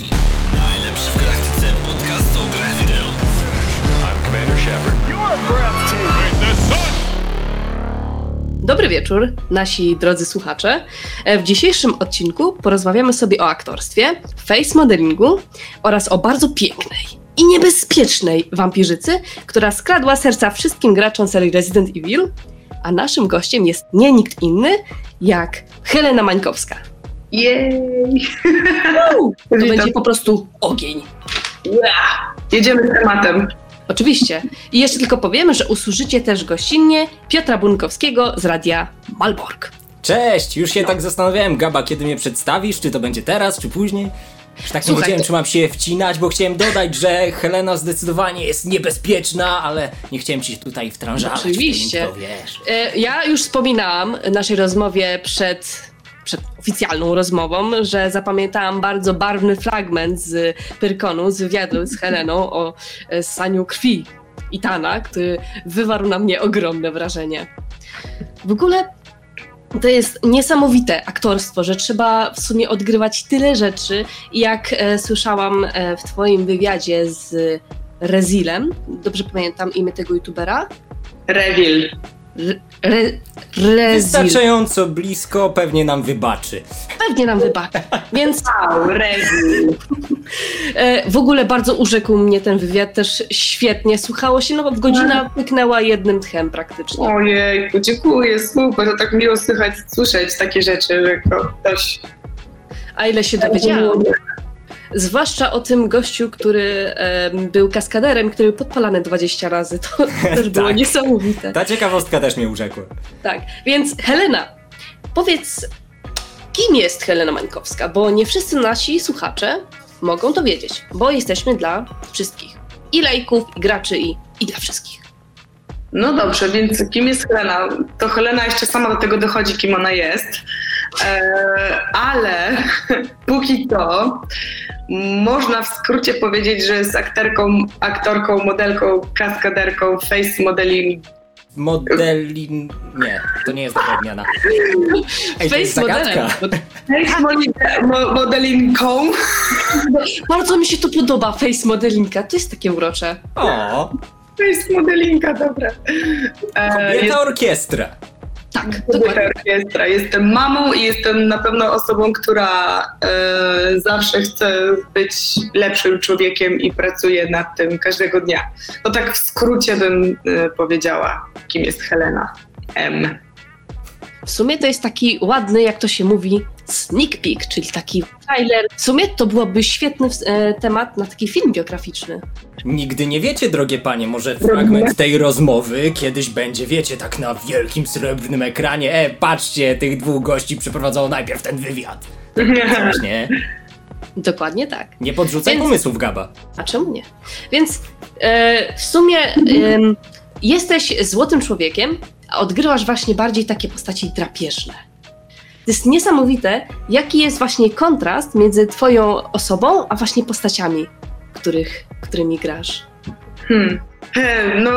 Najlepszy w galaktyce podcast o grach wideo. I'm Commander Shepard. You're breathtaking. The sun Dobry wieczór, nasi drodzy słuchacze. E, W dzisiejszym odcinku porozmawiamy sobie o aktorstwie, face modelingu oraz o bardzo pięknej i niebezpiecznej wampirzycy, która skradła serca wszystkim graczom serii Resident Evil, a naszym gościem jest nie nikt inny jak Helena Mańkowska. Jej! To Witam. będzie po prostu ogień. Jedziemy z tematem. Oczywiście. I jeszcze tylko powiemy, że usłyszycie też gościnnie Piotra Bunkowskiego z radia Malbork. Cześć! Już się tak zastanawiałem, Gaba, kiedy mnie przedstawisz, czy to będzie teraz, czy później. Już tak nie Słuchaj, wiedziałem, to- czy mam się wcinać, bo chciałem dodać, że Helena zdecydowanie jest niebezpieczna, ale nie chciałem ci się tutaj wtrążać. w tym Oczywiście. intro, wiesz. E, Ja już wspominałam w naszej rozmowie przed, przed oficjalną rozmową, że zapamiętałam bardzo barwny fragment z Pyrkonu, z wywiadu z Heleną o e, ssaniu krwi Itana, który wywarł na mnie ogromne wrażenie. W ogóle to jest niesamowite aktorstwo, że trzeba w sumie odgrywać tyle rzeczy. Jak e, słyszałam e, w twoim wywiadzie z Rezilem, dobrze pamiętam imię tego youtubera? Reveal. Re, re, Rezil. Wystarczająco blisko, pewnie nam wybaczy. Pewnie nam wybaczy. Więc Wow, Reveal. e, w ogóle bardzo urzekł mnie ten wywiad, też świetnie słuchało się, no bo godzina pyknęła jednym tchem praktycznie. Ojejku, dziękuję, super, to tak miło słychać, słyszeć takie rzeczy, że ktoś... A ile się dowiedziałam. Zwłaszcza o tym gościu, który em, był kaskaderem, który był podpalany 20 razy. To też było Tak. niesamowite. Ta ciekawostka też mnie urzekła. Tak, więc Helena, powiedz, kim jest Helena Mańkowska? Bo nie wszyscy nasi słuchacze mogą to wiedzieć, bo jesteśmy dla wszystkich. I lajków, i graczy, i, i dla wszystkich. No dobrze, więc kim jest Helena? To Helena jeszcze sama do tego dochodzi, kim ona jest. E, ale póki to można w skrócie powiedzieć, że jest aktorką, aktorką, modelką, kaskaderką, face modeling. Modelin... Nie, to nie jest dobra odmiana. Ej, to jest Face zagadka. mo, modelingką. Bardzo mi się to podoba, face modelinka. To jest takie urocze. O, Face modelinga, dobra. E, kobieta orkiestra. Tak, dokładnie. orkiestra. Jestem mamą i jestem na pewno osobą, która e, zawsze chce być lepszym człowiekiem i pracuje nad tym każdego dnia. To tak w skrócie bym e, powiedziała, kim jest Helena M. W sumie to jest taki ładny, jak to się mówi, sneak peek, czyli taki trailer. W sumie to byłoby świetny e, temat na taki film biograficzny. Nigdy nie wiecie, drogie panie, może fragment tej rozmowy kiedyś będzie, wiecie, tak na wielkim srebrnym ekranie. E, patrzcie, tych dwóch gości przeprowadzało najpierw ten wywiad. Coś, nie? Dokładnie tak. Nie podrzucaj Więc- pomysłów, Gaba. A czemu nie? Więc e, w sumie em, jesteś złotym człowiekiem, odgrywasz właśnie bardziej takie postaci drapieżne. To jest niesamowite, jaki jest właśnie kontrast między twoją osobą, a właśnie postaciami, których, którymi grasz. Hmm. E, No,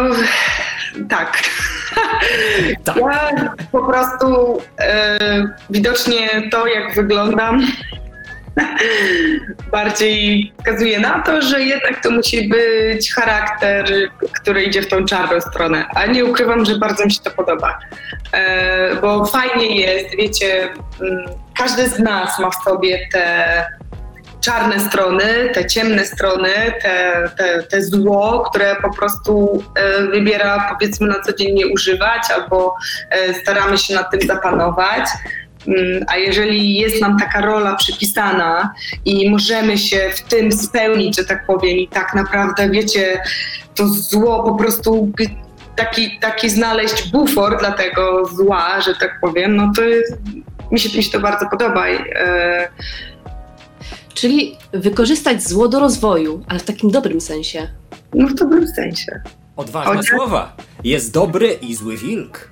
tak. Tak. Ja po prostu e, widocznie to, jak wyglądam, bardziej wskazuje na to, że jednak to musi być charakter, który idzie w tą czarną stronę. A nie ukrywam, że bardzo mi się to podoba. E, bo fajnie jest, wiecie, mm, każdy z nas ma w sobie te czarne strony, te ciemne strony, te, te, te zło, które po prostu e, wybiera, powiedzmy, na co dzień nie używać, albo e, staramy się nad tym zapanować. Mm, A jeżeli jest nam taka rola przypisana i możemy się w tym spełnić, że tak powiem, i tak naprawdę, wiecie, to zło po prostu taki, taki znaleźć bufor dla tego zła, że tak powiem, no to jest, mi, się, mi się to bardzo podoba. I, e, Czyli wykorzystać zło do rozwoju, ale w takim dobrym sensie. no w dobrym sensie. Odważne Ojej. słowa. Jest dobry i zły wilk.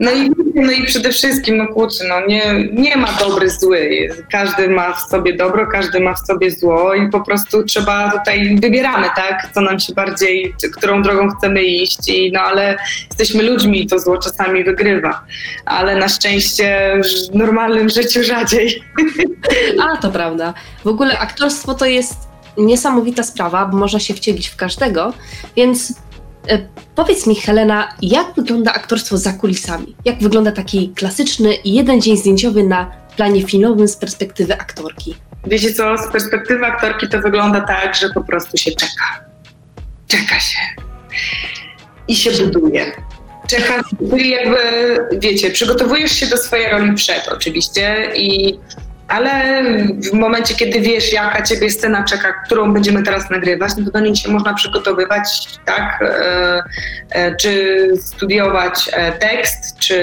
No i, no i przede wszystkim, no kurczę, no nie, nie ma dobry, zły. Każdy ma w sobie dobro, każdy ma w sobie zło i po prostu trzeba tutaj, wybieramy, tak, co nam się bardziej, którą drogą chcemy iść i no ale jesteśmy ludźmi i to zło czasami wygrywa. Ale na szczęście w normalnym życiu rzadziej. A, to prawda. W ogóle aktorstwo to jest niesamowita sprawa, bo można się wcielić w każdego, więc powiedz mi, Helena, jak wygląda aktorstwo za kulisami? Jak wygląda taki klasyczny jeden dzień zdjęciowy na planie filmowym z perspektywy aktorki? Wiecie co, z perspektywy aktorki to wygląda tak, że po prostu się czeka. Czeka się. I się buduje. Czeka, jakby, wiecie, przygotowujesz się do swojej roli przed oczywiście, i, ale w momencie, kiedy wiesz, jaka ciebie scena czeka, którą będziemy teraz nagrywać, no to do niej się można przygotowywać, tak? E, e, czy studiować e, tekst, czy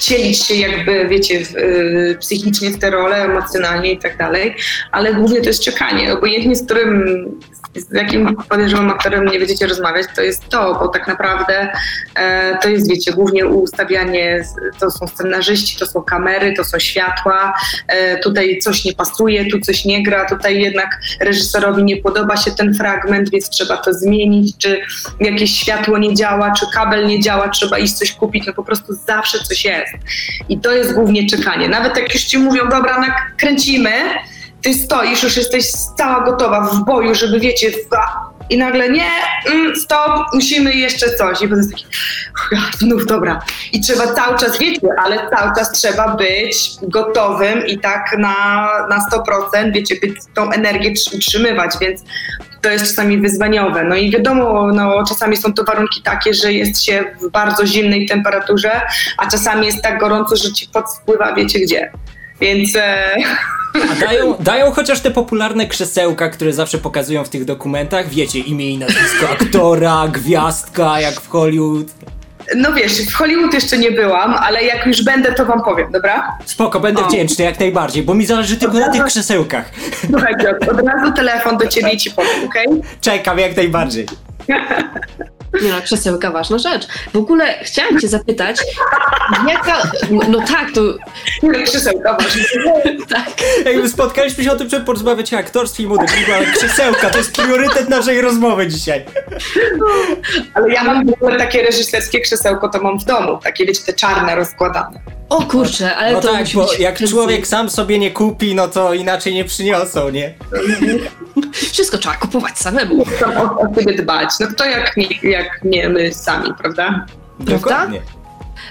wcielić się jakby, wiecie, w, y, psychicznie w te role, emocjonalnie i tak dalej, ale głównie to jest czekanie. Obojętnie z którym, z jakim podejrzewam aktorem nie będziecie rozmawiać, to jest to, bo tak naprawdę e, to jest, wiecie, głównie ustawianie, to są scenarzyści, to są kamery, to są światła, e, tutaj coś nie pasuje, tu coś nie gra, tutaj jednak reżyserowi nie podoba się ten fragment, więc trzeba to zmienić, czy jakieś światło nie działa, czy kabel nie działa, trzeba iść coś kupić, no po prostu zawsze coś jest. I to jest głównie czekanie. Nawet jak już ci mówią, dobra, nakręcimy, ty stoisz, już jesteś cała gotowa w boju, żeby wiecie, i nagle nie, mm, stop, musimy jeszcze coś. I potem jest taki, "Uff, znów dobra. I trzeba cały czas, wiecie, ale cały czas trzeba być gotowym i tak na, na 100%, wiecie, być tą energię tr- utrzymywać, więc to jest czasami wyzwaniowe. No i wiadomo, no, czasami są to warunki takie, że jest się w bardzo zimnej temperaturze, a czasami jest tak gorąco, że ci pot spływa, wiecie gdzie. Więc e, A dają, dają chociaż te popularne krzesełka, które zawsze pokazują w tych dokumentach. Wiecie, imię i nazwisko aktora, gwiazdka, jak w Hollywood. no wiesz, w Hollywood jeszcze nie byłam, ale jak już będę, to wam powiem, dobra? Spoko, będę O. wdzięczny jak najbardziej, bo mi zależy tylko na tych krzesełkach. Słuchaj, od razu telefon do ciebie i ci powiem, okej? Czekam jak najbardziej. Nie no, krzesełka ważna rzecz. W ogóle chciałam cię zapytać, jaka... No, tak, to... Okay? Krzysełka ważne. Tak. Jakby spotkaliśmy się o tym, żeby porozmawiać o aktorstwie i modelingu, ale krzesełka to jest priorytet naszej rozmowy dzisiaj. Ale ja mam w ogóle takie reżyserskie krzesełko, to mam w domu. Takie, wiecie, te czarne, rozkładane. O kurczę, ale No to tak, musi bo być jak fancy. człowiek sam sobie nie kupi, no to inaczej nie przyniosą, nie? Wszystko trzeba kupować samemu. Chcą o, o siebie dbać. No kto jak nie, jak nie my sami, prawda? Dokładnie.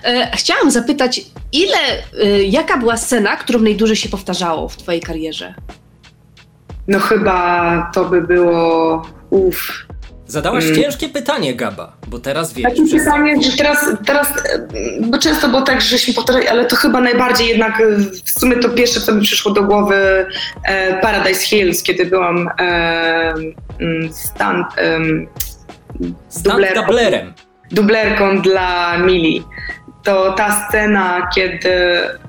E, chciałam zapytać, ile, e, jaka była scena, którą najdłużej się powtarzało w twojej karierze? No chyba to by było... Uff. Zadałaś Mm. ciężkie pytanie, Gaba, bo teraz wiesz, Takie wszyscy- pytanie, że teraz, teraz, e, bo często było tak, żeśmy powtarzali, ale to chyba najbardziej jednak, e, w sumie to pierwsze, co mi przyszło do głowy, e, Paradise Hills, kiedy byłam e, mm, Stan dublerką. dublerem. dublerką dla Mili. To ta scena, kiedy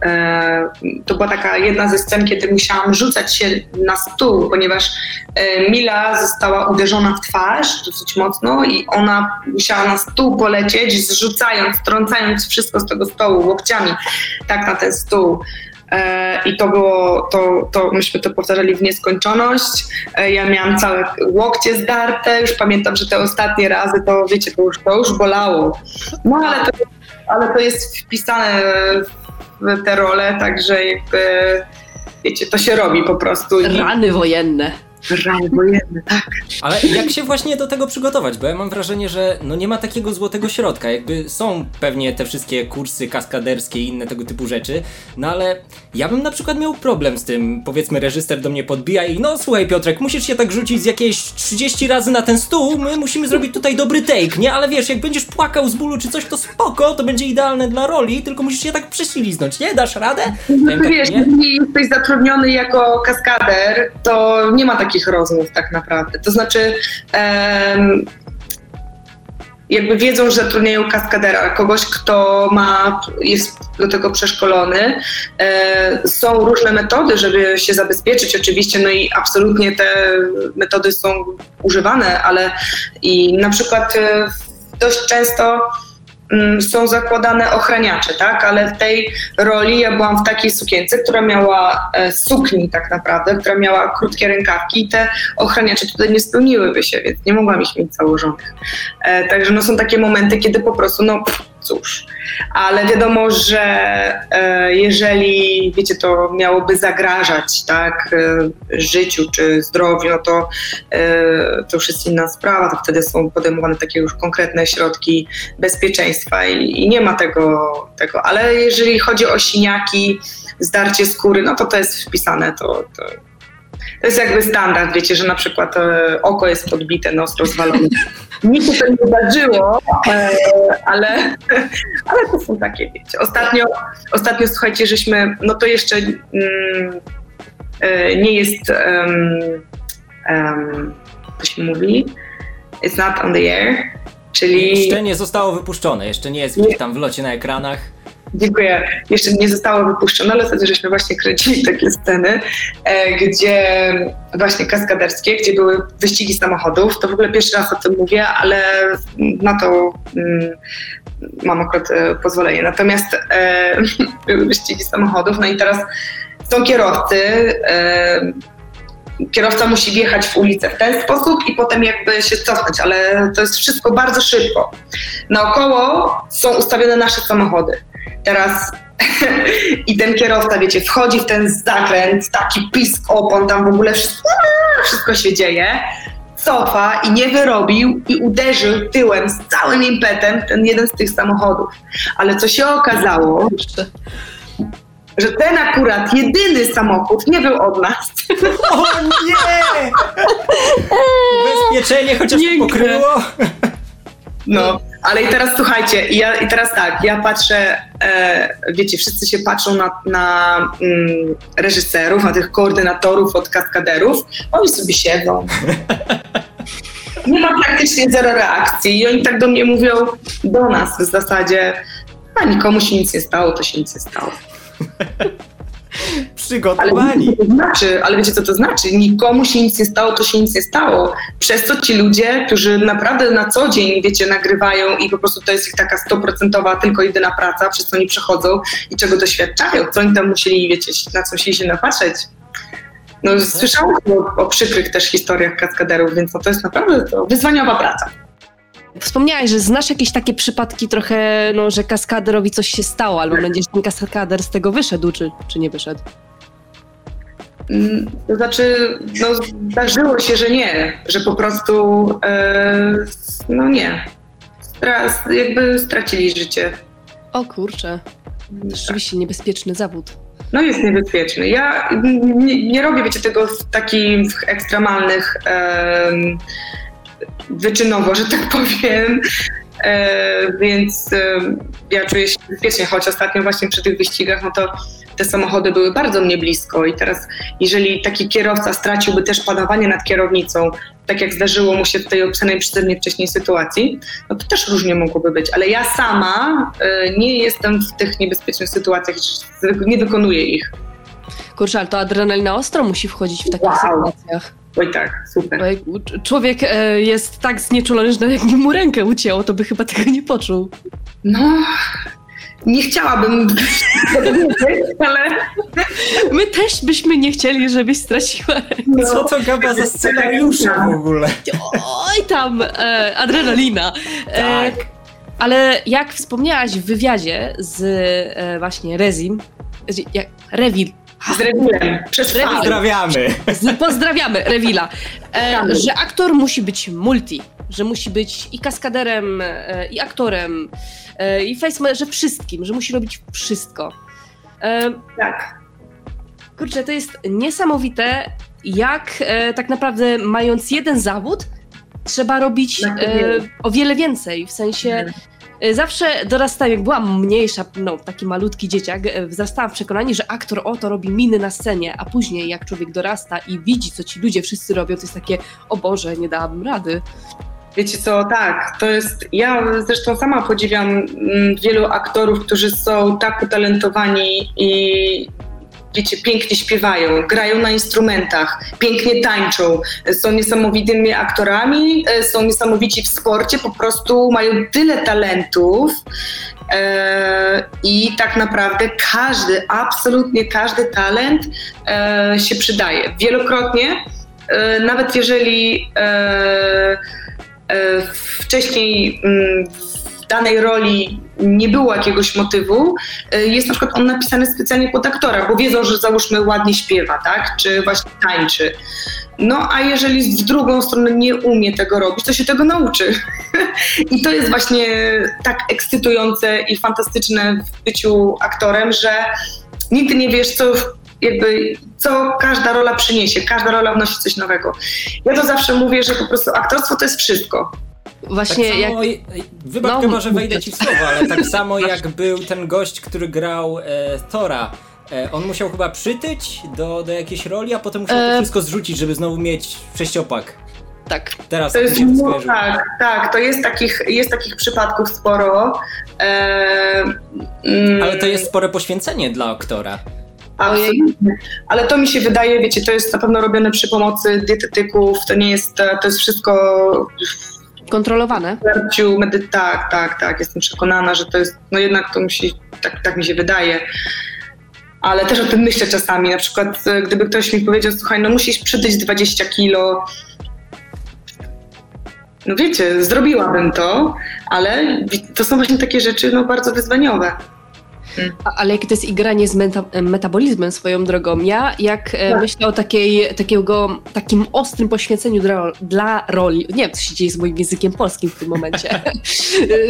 e, to była taka jedna ze scen, kiedy musiałam rzucać się na stół, ponieważ e, Mila została uderzona w twarz dosyć mocno i ona musiała na stół polecieć, zrzucając, trącając wszystko z tego stołu łokciami, tak na ten stół. E, I to było, to, to myśmy to powtarzali w nieskończoność. E, Ja miałam całe łokcie zdarte, już pamiętam, że te ostatnie razy to wiecie, to już, to już bolało. No ale to, ale to jest wpisane w te role, także jakby wiecie, to się robi po prostu. Rany wojenne. Wojenne, tak. Ale jak się właśnie do tego przygotować? Bo ja mam wrażenie, że no nie ma takiego złotego środka. Jakby są pewnie te wszystkie kursy kaskaderskie i inne tego typu rzeczy, no ale ja bym na przykład miał problem z tym. Powiedzmy, reżyser do mnie podbija i no słuchaj Piotrek, musisz się tak rzucić z jakieś 30 razy na ten stół, my musimy zrobić tutaj dobry take, nie? Ale wiesz, jak będziesz płakał z bólu czy coś, to spoko, to będzie idealne dla roli, tylko musisz się tak prześliznąć, nie? Dasz radę? No tak, wiesz, nie? jeżeli jesteś zatrudniony jako kaskader, to nie ma takich rozmów tak naprawdę. To znaczy, jakby wiedzą, że zatrudniają kaskadera, kogoś, kto ma, jest do tego przeszkolony. E, są różne metody, żeby się zabezpieczyć oczywiście, no i absolutnie te metody są używane, ale i na przykład e, dość często są zakładane ochraniacze, tak? Ale w tej roli ja byłam w takiej sukience, która miała e, sukni tak naprawdę, która miała krótkie rękawki i te ochraniacze tutaj nie spełniłyby się, więc nie mogłam ich mieć założonych. E, także no są takie momenty, kiedy po prostu, no cóż. Ale wiadomo, że e, jeżeli, wiecie, to miałoby zagrażać, tak, e, życiu czy zdrowiu, no to e, to już jest inna sprawa, to wtedy są podejmowane takie już konkretne środki bezpieczeństwa i, i nie ma tego, tego. Ale jeżeli chodzi o siniaki, zdarcie skóry, no to to jest wpisane, to, to, to jest jakby standard, wiecie, że na przykład e, oko jest podbite, nos rozwalony. Nic się to nie zdarzyło, e, ale, ale to są takie, wiecie. Ostatnio, ostatnio słuchajcie, żeśmy, no to jeszcze mm, e, nie jest, um, um, to się mówi, it's not on the air, czyli... Jeszcze nie zostało wypuszczone, jeszcze nie jest tam w locie na ekranach. Dziękuję. Jeszcze nie zostało wypuszczone, ale wtedy żeśmy właśnie kręcili takie sceny, e, gdzie właśnie kaskaderskie, gdzie były wyścigi samochodów. To w ogóle pierwszy raz o tym mówię, ale na to mm, mam akurat e, pozwolenie. Natomiast e, były wyścigi samochodów, no i teraz są kierowcy. E, kierowca musi wjechać w ulicę w ten sposób i potem jakby się cofnąć, ale to jest wszystko bardzo szybko. Naokoło są ustawione nasze samochody. Teraz i ten kierowca, wiecie, wchodzi w ten zakręt, taki pisk opon, tam w ogóle wszystko, wszystko się dzieje, cofa i nie wyrobił i uderzył tyłem z całym impetem ten jeden z tych samochodów. Ale co się okazało, że ten akurat jedyny samochód nie był od nas. O nie! Ubezpieczenie chociaż Piękne. pokryło. No, ale i teraz słuchajcie, i ja, i teraz tak, ja patrzę, e, wiecie, wszyscy się patrzą na, na mm, reżyserów, na tych koordynatorów od kaskaderów, oni sobie siedzą. Nie ma praktycznie zero reakcji i oni tak do mnie mówią, do nas w zasadzie, a nikomu się nic nie stało, to się nic nie stało. Ale Przygotowani. co to znaczy, ale wiecie co to znaczy? Nikomu się nic nie stało, to się nic nie stało. Przez to ci ludzie, którzy naprawdę na co dzień, wiecie, nagrywają i po prostu to jest ich taka stoprocentowa, tylko jedyna praca, przez co oni przechodzą i czego doświadczają, co oni tam musieli, wiecie, na co musieli się napatrzeć. No, słyszałam o, o przykrych też historiach kaskaderów, więc no, to jest naprawdę to wyzwaniowa praca. Wspomniałaś, że znasz jakieś takie przypadki trochę, no, że kaskaderowi coś się stało, albo będziesz ten kaskader z tego wyszedł, czy, czy nie wyszedł? Mm, To znaczy, no, zdarzyło się, że nie, że po prostu, e, no nie, Stra- jakby stracili życie. O kurczę, rzeczywiście niebezpieczny zawód. No jest niebezpieczny. Ja nie, nie robię, wiecie, tego w takich ekstremalnych em, wyczynowo, że tak powiem. E, więc em, ja czuję się bezpiecznie, choć ostatnio właśnie przy tych wyścigach, no to te samochody były bardzo mnie blisko i teraz jeżeli taki kierowca straciłby też panowanie nad kierownicą, tak jak zdarzyło mu się w tej opisanej przeze mnie wcześniej sytuacji, no to też różnie mogłoby być. Ale ja sama e, nie jestem w tych niebezpiecznych sytuacjach, nie wykonuję ich. Kurczę, ale to adrenalina ostro musi wchodzić w takich Wow. sytuacjach. Oj tak, super. C- Człowiek e, jest tak znieczulony, że nawet jakby mu rękę ucięło, to by chyba tego nie poczuł. No, nie chciałabym ale My też byśmy nie chcieli, żebyś straciła rękę. no, Co to gaba za scenariusze w ogóle? Oj tam, e, adrenalina. E, Tak. ale jak wspomniałaś w wywiadzie z e, właśnie Rezim, jak, Revil, z rewirem, przez Rewir. fal. Pozdrawiamy. z, pozdrawiamy Revila, e, że aktor musi być multi, że musi być i kaskaderem, e, i aktorem, e, i face, że wszystkim, że musi robić wszystko. E, Tak. Kurczę, to jest niesamowite, jak e, tak naprawdę mając jeden zawód, trzeba robić e, o wiele więcej. W sensie e, zawsze dorastałam, jak byłam mniejsza, no taki malutki dzieciak, wzrastałam w przekonaniu, że aktor o to robi miny na scenie, a później jak człowiek dorasta i widzi, co ci ludzie wszyscy robią, to jest takie, o Boże, nie dałabym rady. Wiecie co, tak, to jest, ja zresztą sama podziwiam mm, wielu aktorów, którzy są tak utalentowani i wiecie, pięknie śpiewają, grają na instrumentach, pięknie tańczą, są niesamowitymi aktorami, e, są niesamowici w sporcie, po prostu mają tyle talentów e, i tak naprawdę każdy, absolutnie każdy talent e, się przydaje. Wielokrotnie, e, nawet jeżeli e, e, wcześniej mm, w danej roli nie było jakiegoś motywu, e, jest na przykład on napisany specjalnie pod aktora, bo wiedzą, że załóżmy ładnie śpiewa, tak? Czy właśnie tańczy. No a jeżeli w drugą stronę nie umie tego robić, to się tego nauczy. I to jest właśnie tak ekscytujące i fantastyczne w byciu aktorem, że nigdy nie wiesz, co jakby, co każda rola przyniesie. Każda rola wnosi coś nowego. Ja to zawsze mówię, że po prostu aktorstwo to jest wszystko. Tak Właśnie jak... samo, jak... wybacz No, chyba, że wejdę ci w słowo, ale tak samo jak był ten gość, który grał e, Thora. E, on musiał chyba przytyć do, do jakiejś roli, a potem musiał to E. wszystko zrzucić, żeby znowu mieć sześciopak. Tak. Teraz To mi jest, się no, tak, tak, to jest takich, jest takich przypadków sporo. E, mm, Ale to jest spore poświęcenie dla aktora. Absolutnie. Ale to mi się wydaje, wiecie, to jest na pewno robione przy pomocy dietetyków, to nie jest, to jest wszystko Kontrolowane. Tak, tak, tak, jestem przekonana, że to jest, no jednak to musi, tak, tak mi się wydaje. Ale też o tym myślę czasami, na przykład e, gdyby ktoś mi powiedział, słuchaj, no musisz przytyć 20 kilo, no wiecie, zrobiłabym to, ale to są właśnie takie rzeczy, no bardzo wyzwaniowe. Ale jakie to jest igranie z meta- metabolizmem swoją drogą. Ja jak e, Tak. myślę o takiej, takiego, takim ostrym poświęceniu dla, dla roli, nie wiem co się dzieje z moim językiem polskim w tym momencie,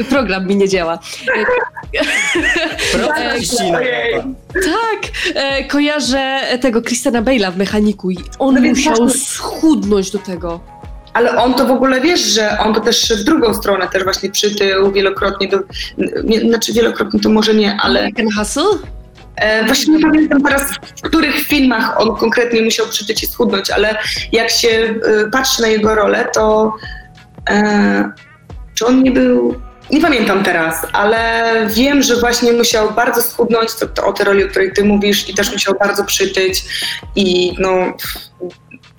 E, program mi nie działa. Proszę, E. Tak, kojarzę tego Christiana Bale'a w Mechaniku i on No musiał schudnąć do tego. Ale on to w ogóle wiesz, że on to też w drugą stronę też właśnie przytył wielokrotnie, do, nie, znaczy wielokrotnie to może nie, ale American Hustle? e, właśnie nie pamiętam teraz w których filmach on konkretnie musiał przytyć i schudnąć, ale jak się e, patrzy na jego rolę, to e, czy on nie był, nie pamiętam teraz, ale wiem, że właśnie musiał bardzo schudnąć to, to o tej roli, o której ty mówisz i też musiał bardzo przytyć i no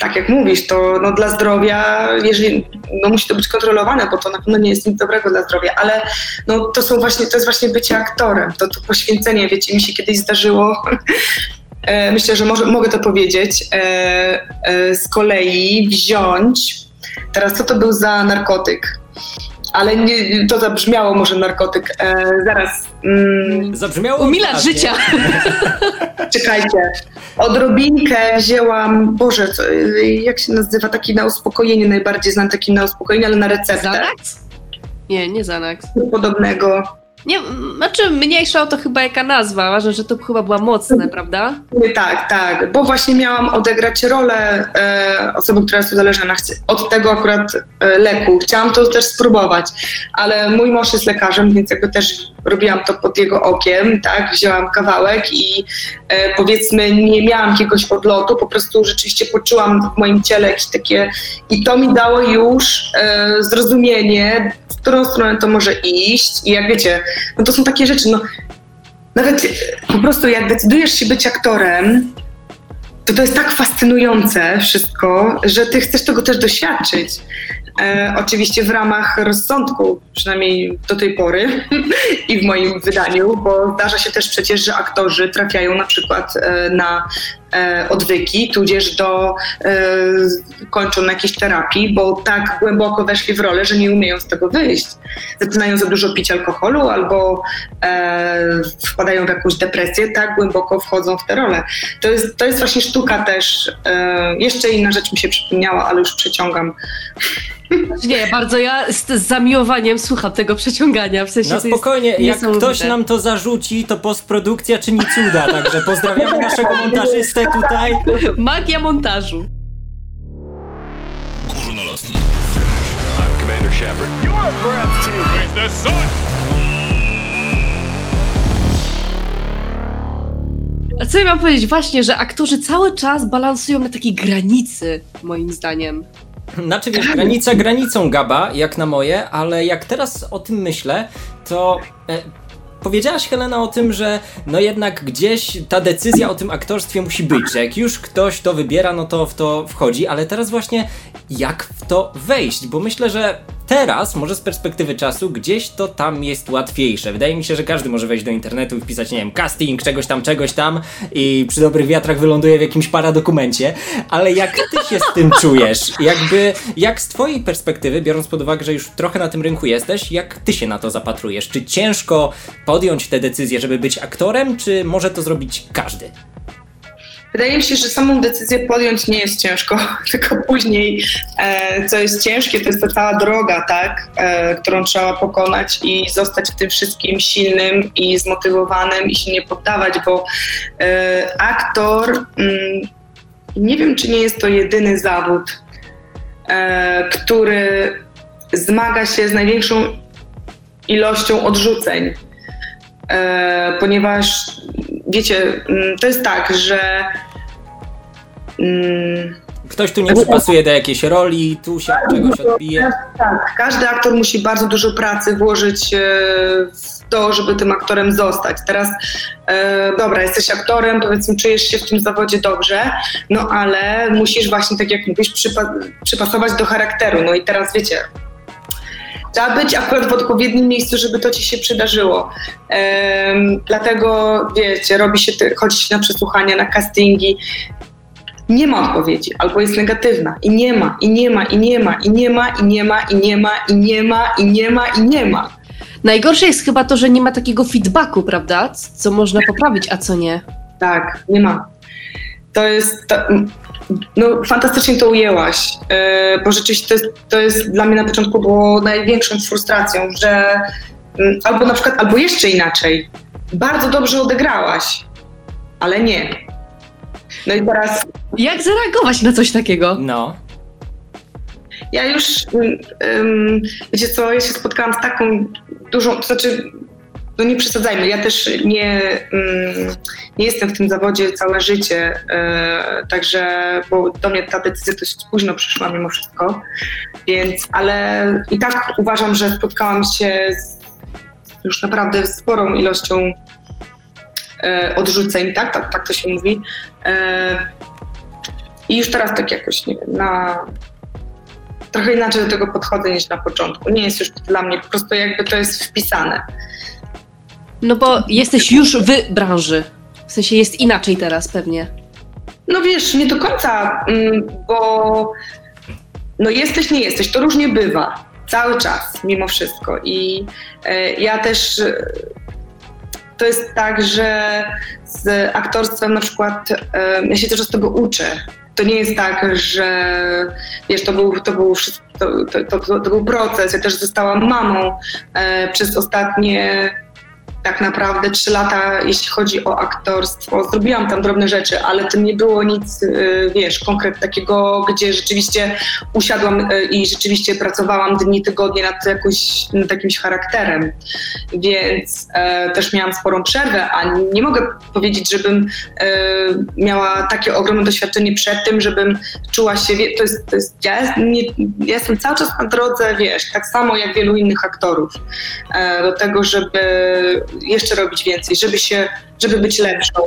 tak jak mówisz, to no, dla zdrowia, jeżeli, no, musi to być kontrolowane, bo to na pewno nie jest nic dobrego dla zdrowia, ale no, to są właśnie, to jest właśnie bycie aktorem, to, to poświęcenie, wiecie, mi się kiedyś zdarzyło, e, myślę, że może, mogę to powiedzieć, e, e, z kolei wziąć, teraz co to był za narkotyk? Ale nie, to zabrzmiało może narkotyk. E, zaraz. Mm, Zabrzmiało Umila życia. Czekajcie. Odrobinkę wzięłam, Boże, co, jak się nazywa, taki na uspokojenie, najbardziej znam taki na uspokojenie, ale na receptę. Xanax? Nie, nie Xanax. Podobnego. Nie, znaczy mniejsza o to chyba jaka nazwa, ważne, że to chyba była mocne, prawda? Tak, tak, bo właśnie miałam odegrać rolę e, osoby, która jest uzależniona od tego akurat e, leku. Chciałam to też spróbować, ale mój mąż jest lekarzem, więc jakby też robiłam to pod jego okiem, tak, wzięłam kawałek i e, powiedzmy nie miałam jakiegoś odlotu, po prostu rzeczywiście poczułam w moim ciele jakieś takie i to mi dało już e, zrozumienie, w którą stronę to może iść i jak wiecie, no to są takie rzeczy, no nawet po prostu jak decydujesz się być aktorem, to to jest tak fascynujące wszystko, że ty chcesz tego też doświadczyć. E, oczywiście w ramach rozsądku, przynajmniej do tej pory i w moim wydaniu, bo zdarza się też przecież, że aktorzy trafiają na przykład e, na odwyki, tudzież do, e, kończą na jakiejś terapii, bo tak głęboko weszli w rolę, że nie umieją z tego wyjść. Zaczynają za dużo pić alkoholu albo e, wpadają w jakąś depresję, tak głęboko wchodzą w tę rolę. To jest, to jest właśnie sztuka też. E, jeszcze inna rzecz mi się przypomniała, ale już przeciągam. Nie, bardzo ja z, z zamiłowaniem słucham tego przeciągania, w sensie jest spokojnie, jak ktoś nam to zarzuci, to postprodukcja czyni cuda, także pozdrawiamy naszego montażystę tutaj. Magia montażu. Górnolotny. I'm Commander Shepard. You're breathtaking. the sun. A co ja mam powiedzieć? Właśnie, że aktorzy cały czas balansują na takiej granicy, moim zdaniem. Znaczy wiesz, granica granicą Gaba, jak na moje, ale jak teraz o tym myślę, to e, powiedziałaś Helena o tym, że no jednak gdzieś ta decyzja o tym aktorstwie musi być, że jak już ktoś to wybiera, no to w to wchodzi, ale teraz właśnie jak w to wejść, bo myślę, że teraz, może z perspektywy czasu, gdzieś to tam jest łatwiejsze. Wydaje mi się, że każdy może wejść do internetu i wpisać, nie wiem, casting, czegoś tam, czegoś tam i przy dobrych wiatrach wyląduje w jakimś paradokumencie, ale jak ty się z tym czujesz? Jakby, jak z twojej perspektywy, biorąc pod uwagę, że już trochę na tym rynku jesteś, jak ty się na to zapatrujesz? Czy ciężko podjąć tę decyzję, żeby być aktorem, czy może to zrobić każdy? Wydaje mi się, że samą decyzję podjąć nie jest ciężko, tylko później, e, co jest ciężkie, to jest ta cała droga, tak, e, którą trzeba pokonać i zostać w tym wszystkim silnym i zmotywowanym i się nie poddawać, bo e, aktor, mm, nie wiem, czy nie jest to jedyny zawód, e, który zmaga się z największą ilością odrzuceń. E, ponieważ wiecie, mm, to jest tak, że mm, Ktoś tu nie przypasuje do jakiejś roli, tu się od czegoś odbije. tak, każdy aktor musi bardzo dużo pracy włożyć e, w to, żeby tym aktorem zostać. Teraz, e, dobra, jesteś aktorem, powiedzmy, czujesz się w tym zawodzie dobrze, no ale musisz właśnie, tak jak mówisz, przypa- przypasować do charakteru. No i teraz wiecie, Trzeba być akurat w odpowiednim miejscu, żeby to ci się przydarzyło. Em, dlatego, wiecie, robi się, chodzi się na przesłuchania, na castingi. Nie ma odpowiedzi, albo jest negatywna. I nie ma, i nie ma, i nie ma, i nie ma, i nie ma, i nie ma, i nie ma, i nie ma, i nie ma. Najgorsze jest chyba to, że nie ma takiego feedbacku, prawda? Co można poprawić, a co nie. Tak, nie ma. To jest. To, no, fantastycznie to ujęłaś, yy, bo rzeczywiście to jest, to jest dla mnie na początku było największą frustracją, że mm, albo na przykład, albo jeszcze inaczej, bardzo dobrze odegrałaś, ale nie. No i teraz Jak zareagować na coś takiego? No. ja już, ym, wiecie co, ja się spotkałam z taką dużą, to znaczy, no nie przesadzajmy, ja też nie, ym, nie jestem w tym zawodzie całe życie, yy, także, bo do mnie ta decyzja dość późno przyszła mimo wszystko, więc, ale i tak uważam, że spotkałam się z już naprawdę sporą ilością yy, odrzuceń, tak? tak? Tak to się mówi. Yy, I już teraz tak jakoś, nie wiem, na, trochę inaczej do tego podchodzę niż na początku. Nie jest już to dla mnie, po prostu jakby to jest wpisane. No bo jesteś już w branży. W sensie jest inaczej teraz pewnie. No wiesz, nie do końca, mm, bo no jesteś, nie jesteś, to różnie bywa. Cały czas, mimo wszystko. I e, ja też, e, to jest tak, że z aktorstwem na przykład, e, ja się też z tego uczę. To nie jest tak, że wiesz, to był, to był, to, to, to, to był proces. Ja też zostałam mamą przez ostatnie tak naprawdę trzy lata, jeśli chodzi o aktorstwo. Zrobiłam tam drobne rzeczy, ale to nie było nic, y, wiesz, konkret takiego, gdzie rzeczywiście usiadłam y, i rzeczywiście pracowałam dni, tygodnie nad, jakoś, nad jakimś charakterem. Więc e, też miałam sporą przerwę, a nie mogę powiedzieć, żebym e, miała takie ogromne doświadczenie przed tym, żebym czuła się, wie- to jest, to jest ja, nie, ja jestem cały czas na drodze, wiesz, tak samo jak wielu innych aktorów, e, do tego, żeby jeszcze robić więcej, żeby się, żeby być lepszą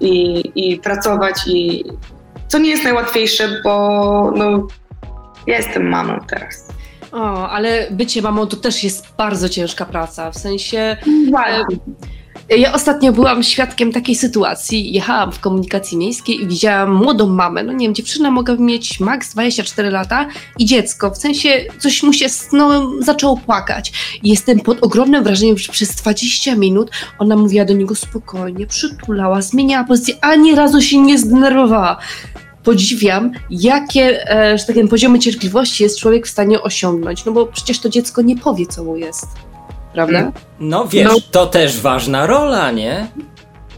i, i pracować i co nie jest najłatwiejsze, bo no, ja jestem mamą teraz. O, ale bycie mamą to też jest bardzo ciężka praca. W sensie. Właśnie. Ja ostatnio byłam świadkiem takiej sytuacji. Jechałam w komunikacji miejskiej i widziałam młodą mamę. No nie wiem, dziewczyna mogła mieć maks 24 lata i dziecko. W sensie coś mu się no, zaczęło płakać. Jestem pod ogromnym wrażeniem, że przez 20 minut ona mówiła do niego spokojnie, przytulała, zmieniała pozycję, ani razu się nie zdenerwowała. Podziwiam, jakie, e, że tak powiem, poziomy cierpliwości jest człowiek w stanie osiągnąć. No bo przecież to dziecko nie powie, co mu jest. Prawda? No wiesz, No. to też ważna rola, nie?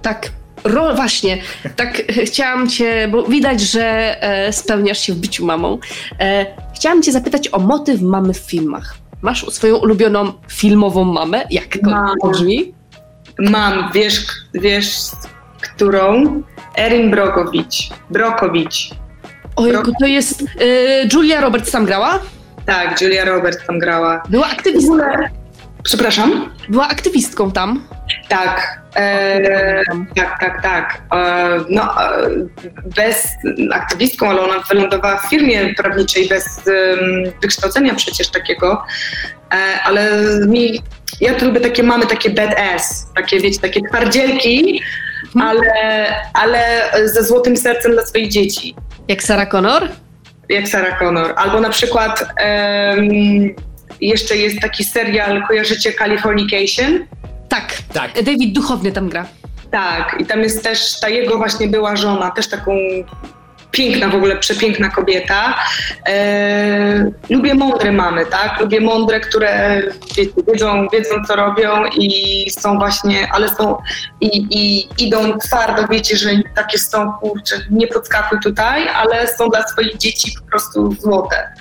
Tak, ro, właśnie, tak e, chciałam cię, bo widać, że e, spełniasz się w byciu mamą. E, chciałam cię zapytać o motyw mamy w filmach. Masz swoją ulubioną filmową mamę? Jak to Mam. brzmi? Mam, wiesz, wiesz, którą? Erin Brokowicz. Brokowicz. Ojku, to jest e, Julia Roberts tam grała? Tak, Julia Roberts tam grała. Była aktywistką. Przepraszam? Była aktywistką tam. Tak, e, tak, tak, tak. E, no, e, bez aktywistką, ale ona wylądowała w firmie prawniczej bez wykształcenia przecież takiego, e, ale mi, ja tu lubię takie, mamy takie badass, takie wiecie, takie twardzielki, ale, ale ze złotym sercem dla swoich dzieci, Jak Sarah Connor? jak Sarah Connor. Albo na przykład em, jeszcze jest taki serial, kojarzycie Californication? Tak. Tak. David Duchowny tam gra. Tak, i tam jest też ta jego właśnie była żona, też taką piękna w ogóle, przepiękna kobieta. E, lubię mądre mamy, tak? Lubię mądre, które wiecie, wiedzą, wiedzą, co robią i są właśnie, ale są i, i idą twardo, wiecie, że takie są, kurczę, nie podskakuj tutaj, ale są dla swoich dzieci po prostu złote.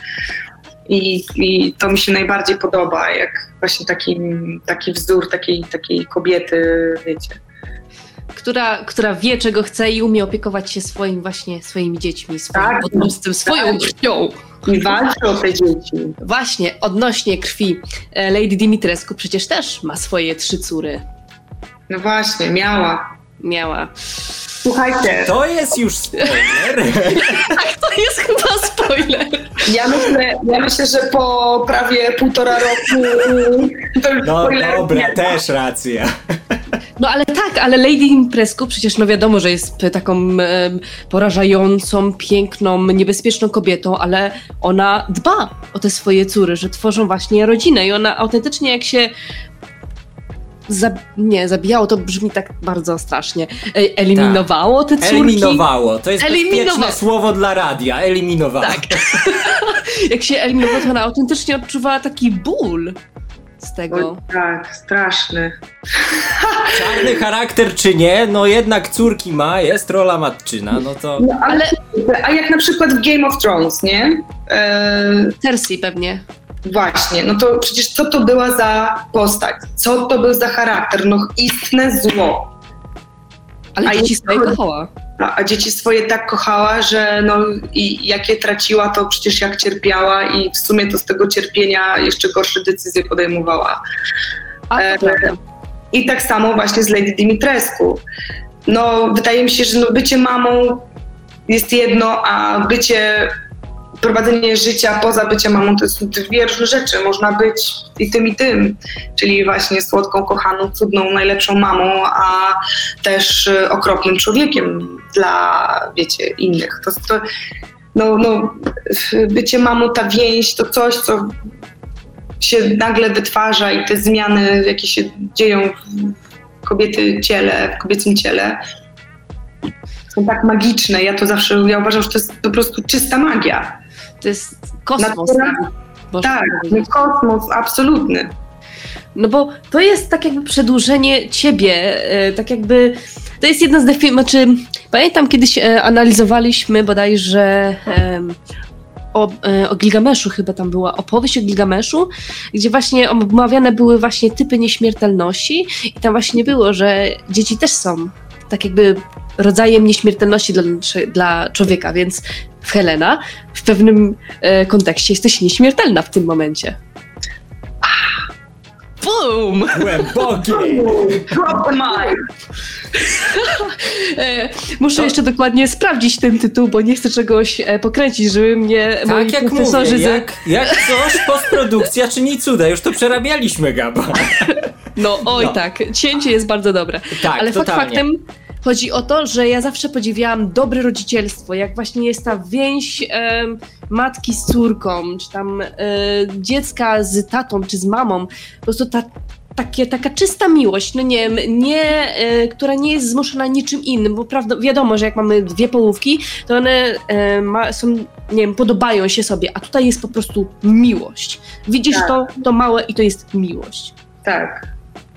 I, I to mi się najbardziej podoba, jak właśnie taki, taki wzór takiej, takiej kobiety, wiecie. Która, która wie, czego chce i umie opiekować się swoim właśnie, swoimi dziećmi, swoim Tak. potomstwem, swoją Tak. krwią. I walczy o te dzieci. Właśnie, odnośnie krwi. e, Lady Dimitrescu przecież też ma swoje trzy córy. No właśnie, miała. Miała. Słuchajcie, To jest już spoiler. Tak, to jest chyba spoiler. ja myślę, ja myślę, że po prawie półtora roku już No dobra, nie też racja. No ale tak, ale Lady Dimitrescu przecież no wiadomo, że jest taką em, porażającą, piękną, niebezpieczną kobietą, ale ona dba o te swoje córy, że tworzą właśnie rodzinę i ona autentycznie jak się Zab- nie, zabijało, to brzmi tak bardzo strasznie. E, Eliminowało te córki. Eliminowało. To jest Eliminowało. bezpieczne słowo dla radia. Eliminowało. Tak. Jak się eliminowało, to ona autentycznie odczuwała taki ból z tego. Oj, tak, straszny. Czarny charakter czy nie, no jednak córki ma, jest rola matczyna, no to... No, ale, a jak na przykład w Game of Thrones, nie? E, Cersei pewnie. Właśnie, no to przecież co to była za postać? Co to był za charakter? No istne zło. Ale A dzieci swoje kochała. A, a dzieci swoje tak kochała, że no i jak je traciła, to przecież jak cierpiała i w sumie to z tego cierpienia jeszcze gorsze decyzje podejmowała. A, E. I tak samo właśnie z Lady Dimitrescu. No, wydaje mi się, że no, bycie mamą jest jedno, a bycie, prowadzenie życia poza byciem mamą to są dwie różne rzeczy. Można być i tym, i tym. Czyli właśnie słodką, kochaną, cudną, najlepszą mamą, a też y, okropnym człowiekiem dla, wiecie, innych. To, to, no, no, bycie mamą, ta więź, to coś, co się nagle wytwarza i te zmiany, jakie się dzieją w kobiety ciele, w kobiecym ciele, są tak magiczne. Ja to zawsze, ja uważam, że to jest po prostu czysta magia. To jest kosmos. Tak, powiedzieć. no kosmos, absolutny. No bo to jest tak jakby przedłużenie ciebie, e, tak jakby to jest jedna z definicji, znaczy pamiętam kiedyś e, analizowaliśmy bodajże o, e, o Gilgameszu chyba tam była opowieść o Gilgameszu, gdzie właśnie omawiane były właśnie typy nieśmiertelności i tam właśnie było, że dzieci też są tak jakby rodzajem nieśmiertelności dla, dla człowieka, więc Helena w pewnym e, kontekście jesteś nieśmiertelna w tym momencie. Boom! Głębokie! Drop the mic. E, muszę To- jeszcze dokładnie sprawdzić ten tytuł, bo nie chcę czegoś e, pokręcić, żeby mnie moi Tak jak profesorzy mówię, jak, jak coś, postprodukcja czyni cuda. Już to przerabialiśmy, Gaba. No oj No. tak, cięcie jest bardzo dobre. Tak, Ale fakt totalnie. faktem chodzi o to, że ja zawsze podziwiałam dobre rodzicielstwo, jak właśnie jest ta więź em, matki z córką, czy tam e, dziecka z tatą, czy z mamą. Po prostu ta takie, taka czysta miłość, no nie wiem, nie, e, która nie jest zmuszona niczym innym, bo prawda, wiadomo, że jak mamy dwie połówki, to one e, ma, są, nie wiem, podobają się sobie, a tutaj jest po prostu miłość. Widzisz Tak. to, to małe i to jest miłość. Tak.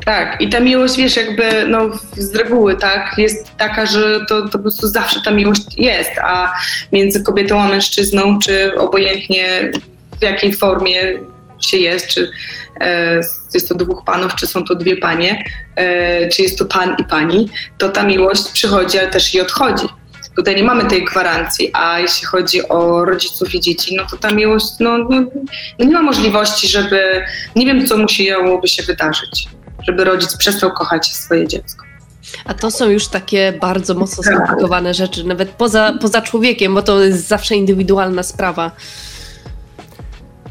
Tak, i ta miłość, wiesz, jakby no, z reguły, tak, jest taka, że to, to po prostu zawsze ta miłość jest, a między kobietą a mężczyzną, czy obojętnie w jakiej formie się jest, czy e, jest to dwóch panów, czy są to dwie panie, e, czy jest to pan i pani, to ta miłość przychodzi, ale też i odchodzi. Tutaj nie mamy tej gwarancji, a jeśli chodzi o rodziców i dzieci, no to ta miłość, no, no, no nie ma możliwości, żeby, nie wiem, co musiałoby się wydarzyć, żeby rodzic przestał kochać swoje dziecko. A to są już takie bardzo mocno Tak. skomplikowane rzeczy, nawet poza, poza człowiekiem, bo to jest zawsze indywidualna sprawa.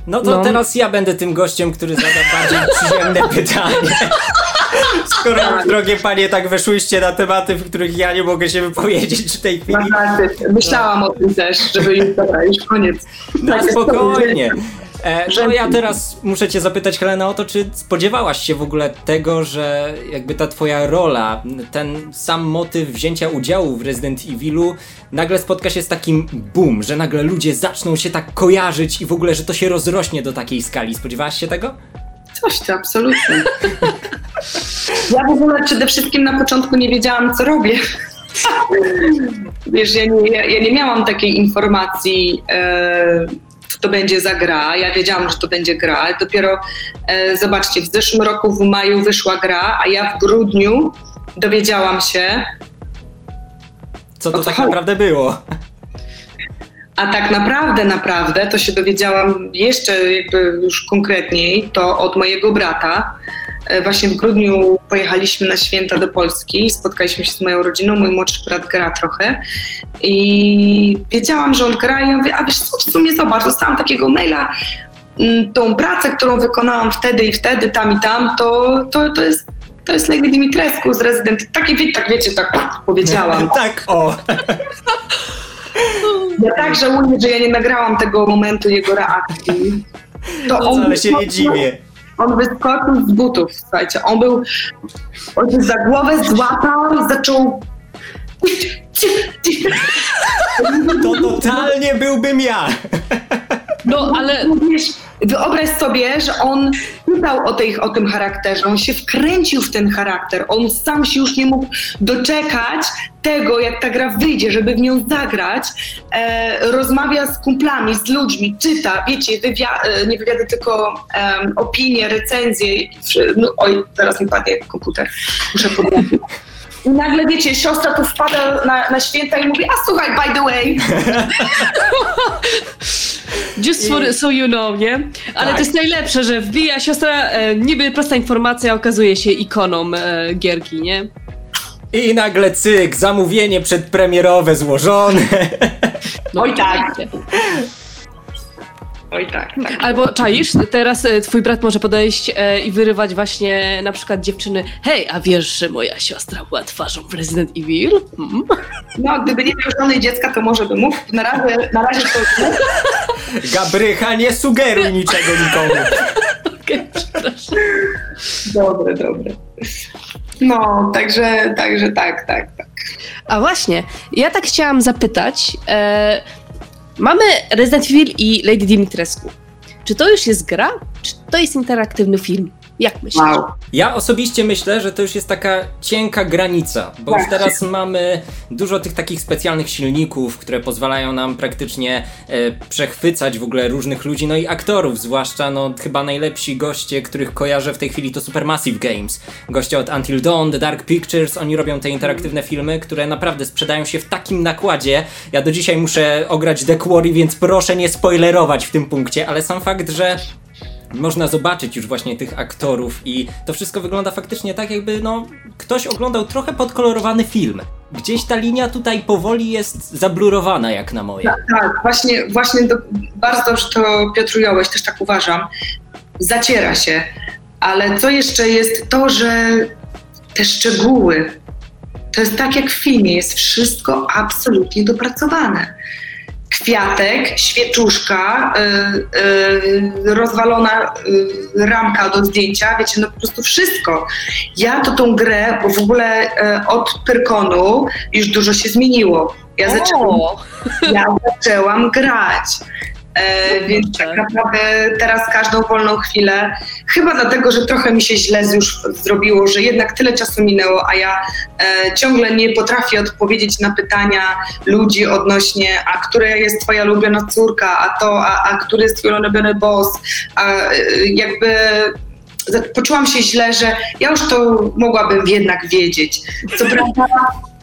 No to No. teraz ja będę tym gościem, który zada bardziej przyziemne pytanie. Skoro już, drogie panie, tak weszłyście na tematy, w których ja nie mogę się wypowiedzieć w tej chwili. Myślałam o tym też, żeby już, dobra, już koniec. No Tak, spokojnie. E, no ja teraz muszę cię zapytać, Helena, o to, czy spodziewałaś się w ogóle tego, że jakby ta twoja rola, ten sam motyw wzięcia udziału w Resident Evilu nagle spotka się z takim boom, że nagle ludzie zaczną się tak kojarzyć i w ogóle, że to się rozrośnie do takiej skali. Spodziewałaś się tego? Coś ty, absolutnie. Ja w ogóle przede wszystkim na początku nie wiedziałam, co robię. Wiesz, ja nie, ja nie miałam takiej informacji, co to będzie za gra. Ja wiedziałam, że to będzie gra. Dopiero, e, zobaczcie, w zeszłym roku w maju wyszła gra, a ja w grudniu dowiedziałam się, Co to tak naprawdę było? A tak naprawdę, naprawdę, to się dowiedziałam jeszcze jakby już konkretniej, to od mojego brata. E, Właśnie w grudniu pojechaliśmy na święta do Polski, spotkaliśmy się z moją rodziną, mój młodszy brat gra trochę i wiedziałam, że on gra i ja mówię, a wiesz co, w sumie zobacz, dostałam takiego maila, mm, tą pracę, którą wykonałam wtedy i wtedy, tam i tam, to, to, to jest to jest Lady Dimitrescu z Resident. Takie, wie- tak wiecie, tak powiedziałam. tak, o. Ja tak żałuję, że ja nie nagrałam tego momentu jego reakcji. To No, ale się nie dziwię. On wyskoczył z butów, słuchajcie. On był, on się za głowę złapał, zaczął... To totalnie byłbym ja. No, ale Wiesz, wyobraź sobie, że on pytał o, tej, o tym charakterze, on się wkręcił w ten charakter, on sam się już nie mógł doczekać tego, jak ta gra wyjdzie, żeby w nią zagrać, e, rozmawia z kumplami, z ludźmi, czyta, wiecie, wywia- e, nie wywiady, tylko opinie, recenzje, no, oj, teraz mi padnie komputer, muszę podłączyć. I nagle, wiecie, siostra tu wpada na, na święta i mówi, a słuchaj, by the way, just for, so you know, nie? Ale Tak. to jest najlepsze, że wbija siostra, e, niby prosta informacja, okazuje się ikoną e, gierki, nie? I nagle cyk, zamówienie przedpremierowe złożone. No, Oj, tak. Oj tak, tak. Albo czaisz, teraz e, twój brat może podejść e, i wyrywać właśnie na przykład dziewczyny Hej, a wiesz, że moja siostra była twarzą w Resident Evil? Hmm? No, gdyby nie miał żony dziecka, to może by mógł. Na razie, na razie to nie. Gabrycha, nie sugeruj niczego nikomu. Okej, przepraszam. Dobre, dobre. No, także, także tak, tak, tak. A właśnie, ja tak chciałam zapytać. E, mamy Resident Evil i Lady Dimitrescu. Czy to już jest gra, czy to jest interaktywny film? Jak myślisz? Wow. Ja osobiście myślę, że to już jest taka cienka granica, bo już Tak. teraz mamy dużo tych takich specjalnych silników, które pozwalają nam praktycznie e, przechwycać w ogóle różnych ludzi, no i aktorów, zwłaszcza no chyba najlepsi goście, których kojarzę w tej chwili to Supermassive Games. Goście od Until Dawn, The Dark Pictures, oni robią te interaktywne filmy, które naprawdę sprzedają się w takim nakładzie. Ja do dzisiaj muszę ograć The Quarry, więc proszę nie spoilerować w tym punkcie, ale sam fakt, że można zobaczyć już właśnie tych aktorów i to wszystko wygląda faktycznie tak, jakby no ktoś oglądał trochę podkolorowany film. Gdzieś ta linia tutaj powoli jest zablurowana jak na moje. Tak, właśnie, właśnie do, bardzo dobrze to Piotr też tak uważam. Zaciera się. Ale co jeszcze jest to, że te szczegóły, to jest tak jak w filmie, jest wszystko absolutnie dopracowane. Kwiatek, świeczuszka, y, y, rozwalona y, ramka do zdjęcia, wiecie, no po prostu wszystko. Ja to tą grę, bo w ogóle od Pyrkonu już dużo się zmieniło. Ja zaczęłam ja zaczęłam grać. E, więc tak naprawdę teraz każdą wolną chwilę, chyba dlatego, że trochę mi się źle już zrobiło, że jednak tyle czasu minęło, a ja e, ciągle nie potrafię odpowiedzieć na pytania ludzi odnośnie, a która jest twoja ulubiona córka, a to, a, a który jest twój ulubiony boss, a e, jakby poczułam się źle, że ja już to mogłabym jednak wiedzieć. Co prawda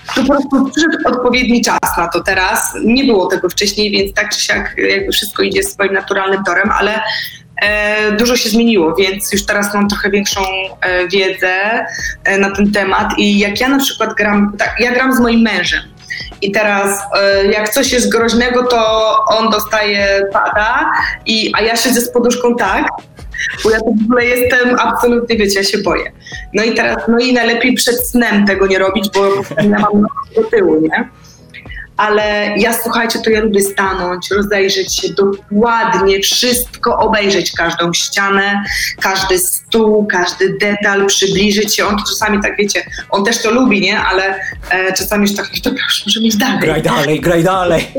po prostu przyszedł odpowiedni czas na to teraz. Nie było tego wcześniej, więc tak czy siak jakby wszystko idzie swoim naturalnym torem, ale e, dużo się zmieniło, więc już teraz mam trochę większą e, wiedzę e, na ten temat i jak ja na przykład gram, tak, ja gram z moim mężem i teraz e, jak coś jest groźnego, to on dostaje pada, i, a ja siedzę z poduszką tak, bo ja w ogóle jestem absolutnie, wiecie, ja się boję. No i teraz, no i najlepiej przed snem tego nie robić, bo ja mam do tyłu, nie? Ale ja słuchajcie, to ja lubię stanąć, rozejrzeć się dokładnie, wszystko obejrzeć, każdą ścianę, każdy stół, każdy detal, przybliżyć się. On to czasami tak, wiecie, on też to lubi, nie? Ale e, czasami już tak, dobra, już możemy iść dalej. Graj dalej, graj dalej.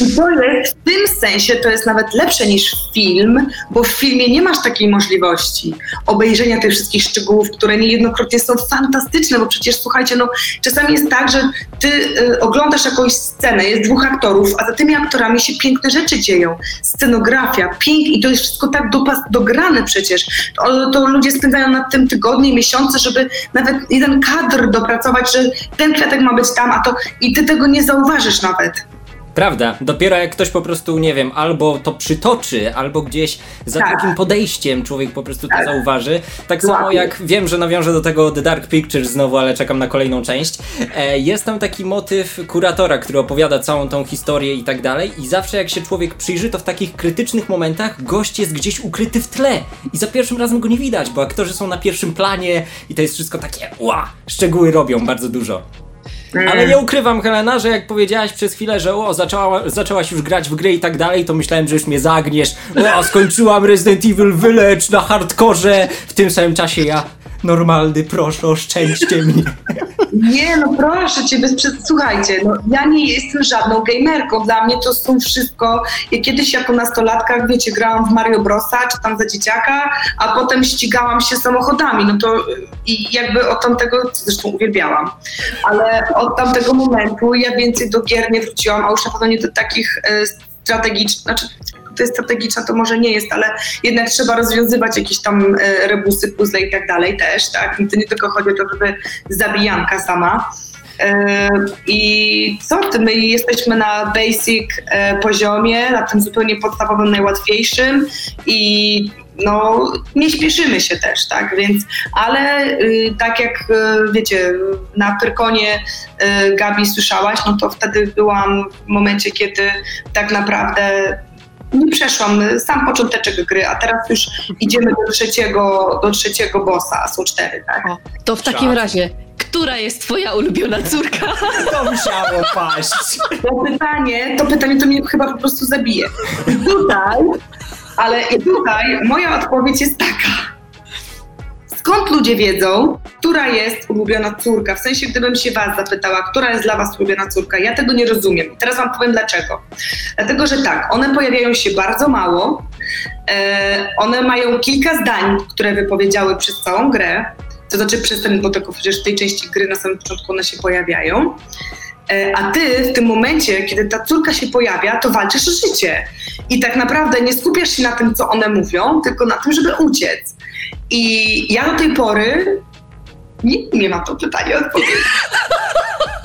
I to jest, w tym sensie to jest nawet lepsze niż film, bo w filmie nie masz takiej możliwości obejrzenia tych wszystkich szczegółów, które niejednokrotnie są fantastyczne, bo przecież słuchajcie, no czasami jest tak, że ty y, oglądasz jakąś scenę, jest dwóch aktorów, a za tymi aktorami się piękne rzeczy dzieją. Scenografia, pięk i to jest wszystko tak dopas, dograne przecież. To, to ludzie spędzają nad tym tygodnie, miesiące, żeby nawet jeden kadr dopracować, że ten kwiatek ma być tam, a to i ty tego nie zauważysz nawet. Prawda, dopiero jak ktoś po prostu, nie wiem, albo to przytoczy, albo gdzieś za Tak. takim podejściem człowiek po prostu to Tak. zauważy. Tak samo jak wiem, że nawiążę do tego The Dark Pictures znowu, ale czekam na kolejną część. E, jest tam taki motyw kuratora, który opowiada całą tą historię i tak dalej i zawsze jak się człowiek przyjrzy, to w takich krytycznych momentach gość jest gdzieś ukryty w tle i za pierwszym razem go nie widać, bo aktorzy są na pierwszym planie i to jest wszystko takie, ła, szczegóły robią bardzo dużo. Ale nie ukrywam, Helena, że jak powiedziałaś przez chwilę, że o, zaczęła, zaczęłaś już grać w gry i tak dalej, to myślałem, że już mnie zagniesz. O, skończyłam Resident Evil Village na hardkorze. W tym samym czasie ja, normalny, proszę, oszczędźcie mnie. Nie, no proszę cię, bez przed... słuchajcie, no ja nie jestem żadną gamerką, dla mnie to są wszystko, ja kiedyś jako nastolatka, wiecie, grałam w Mario Brosa, czy tam za dzieciaka, a potem ścigałam się samochodami, no to y, i jakby od tamtego, zresztą uwielbiałam, ale od tamtego momentu ja więcej do gier nie wróciłam, a już na pewno nie do takich e, strategicznych, znaczy jest strategiczna, to może nie jest, ale jednak trzeba rozwiązywać jakieś tam e, rebusy, puzzle i tak dalej też, tak? I to nie tylko chodzi o to, żeby zabijanka sama. E, I co my jesteśmy na basic e, poziomie, na tym zupełnie podstawowym, najłatwiejszym i no, nie śpieszymy się też, tak, więc, ale y, tak jak y, wiecie, na Pyrkonie y, Gabi słyszałaś, no to wtedy byłam w momencie, kiedy tak naprawdę nie przeszłam sam począteczek gry, a teraz już idziemy do trzeciego, do trzeciego bossa, a są cztery, tak? O, to w takim razie, która jest twoja ulubiona córka? To musiało paść. To pytanie, to pytanie to mnie chyba po prostu zabije. Tutaj, ale i tutaj moja odpowiedź jest taka. Skąd ludzie wiedzą, która jest ulubiona córka? W sensie, gdybym się was zapytała, która jest dla was ulubiona córka, ja tego nie rozumiem. Teraz wam powiem dlaczego. Dlatego, że tak, one pojawiają się bardzo mało, e, one mają kilka zdań, które wypowiedziały przez całą grę, to znaczy przez ten, bo tylko przecież w tej części gry na samym początku one się pojawiają. E, A ty w tym momencie, kiedy ta córka się pojawia, to walczysz o życie. I tak naprawdę nie skupiasz się na tym, co one mówią, tylko na tym, żeby uciec. I ja do tej pory nikt nie ma to pytanie odpowiedzi.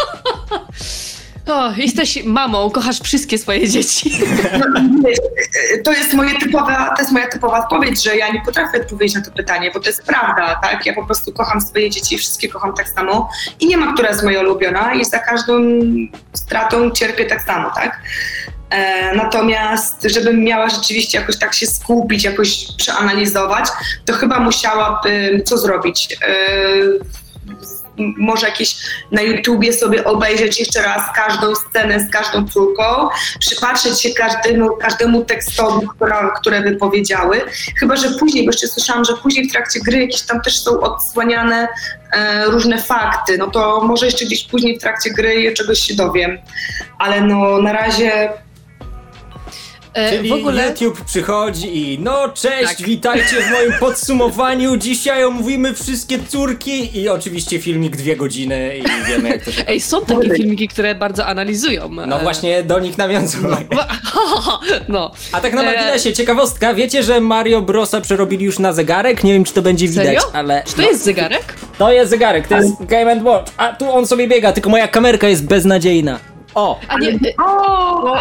O, jesteś mamą, kochasz wszystkie swoje dzieci. E, to jest moje typowa, to jest moja typowa odpowiedź, że ja nie potrafię odpowiedzieć na to pytanie, bo to jest prawda, tak? Ja po prostu kocham swoje dzieci, wszystkie kocham tak samo i nie ma, która jest moja ulubiona i za każdą stratą cierpię tak samo, tak? E, natomiast, żebym miała rzeczywiście jakoś tak się skupić, jakoś przeanalizować, to chyba musiałabym co zrobić? Może jakieś na YouTubie sobie obejrzeć jeszcze raz każdą scenę z każdą córką, przypatrzeć się każdemu, każdemu tekstowi, która, które wypowiedziały. Chyba, że później, bo jeszcze słyszałam, że później w trakcie gry jakieś tam też są odsłaniane e, różne fakty. No to może jeszcze gdzieś później w trakcie gry czegoś się dowiem. Ale no na razie Czyli w ogóle... YouTube przychodzi i no cześć, Tak. witajcie w moim podsumowaniu. Dzisiaj omówimy wszystkie córki i oczywiście filmik dwie godziny i wiemy jak to się... Ej, są takie filmiki, które bardzo analizują. No e, właśnie do nich nawiązuję. No. A tak na E, marginesie, ciekawostka, wiecie, że Mario Brosa przerobili już na zegarek? Nie wiem, czy to będzie widać, Serio? ale... Czy to no, jest zegarek? To jest zegarek, to jest Game and Watch, a tu on sobie biega, tylko moja kamerka jest beznadziejna. O, A nie, e, o, o,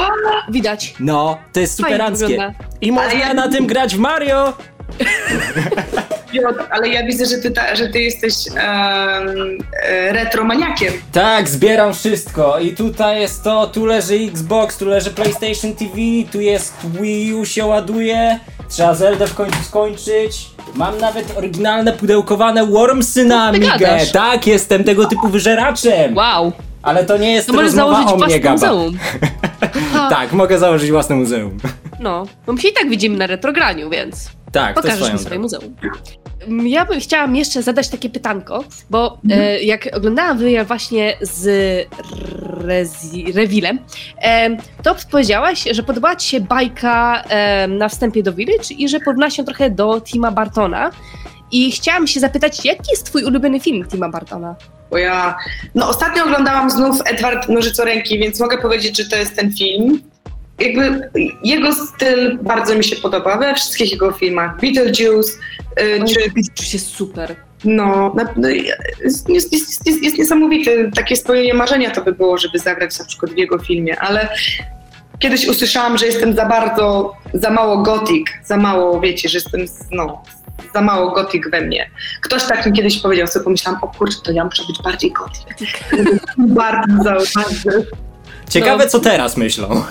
widać. no, to jest Fajnie superanckie. wygląda. I można ja- na tym grać w Mario! Piotr, ale ja widzę, że ty, ta, że ty jesteś em, e, retromaniakiem. Tak, zbieram wszystko i tutaj jest to, tu leży Xbox, tu leży PlayStation TV, tu jest Wii U się ładuje, trzeba Zeldę w końcu skończyć. Mam nawet oryginalne pudełkowane Wormsy na ty Amigę. gadasz? Tak, jestem tego typu wyżeraczem. Wow, Ale to nie jest to możesz rozmowa założyć o mnie, własne Gaba. muzeum. Tak, mogę założyć własne muzeum. No, bo my się i tak widzimy na retrograniu, więc Tak, to pokażesz mi swoje drogą. muzeum. Ja bym chciałam jeszcze zadać takie pytanko, bo e, jak oglądałam wywiad właśnie z Rezi, Rewilem, e, to powiedziałaś, że podobała ci się bajka e, na wstępie do Village i że porówna się trochę do Tima Bartona. I chciałam się zapytać, jaki jest twój ulubiony film Tima Bartona? Bo ja, no ostatnio oglądałam znów Edward Nożycoręki, więc mogę powiedzieć, że to jest ten film. Jakby jego styl bardzo mi się podoba we wszystkich jego filmach. Beetlejuice, y, czy Czy jest super. no, no jest, jest, jest, jest, jest niesamowity. Takie spełnienie marzenia to by było, żeby zagrać na przykład w jego filmie, ale kiedyś usłyszałam, że jestem za bardzo, za mało gotik, za mało, wiecie, że jestem, no, za mało gotik we mnie. Ktoś tak mi kiedyś powiedział, sobie pomyślałam, o kurczę, to ja muszę być bardziej gotik. bardzo zauważył. Ciekawe, No. co teraz myślą.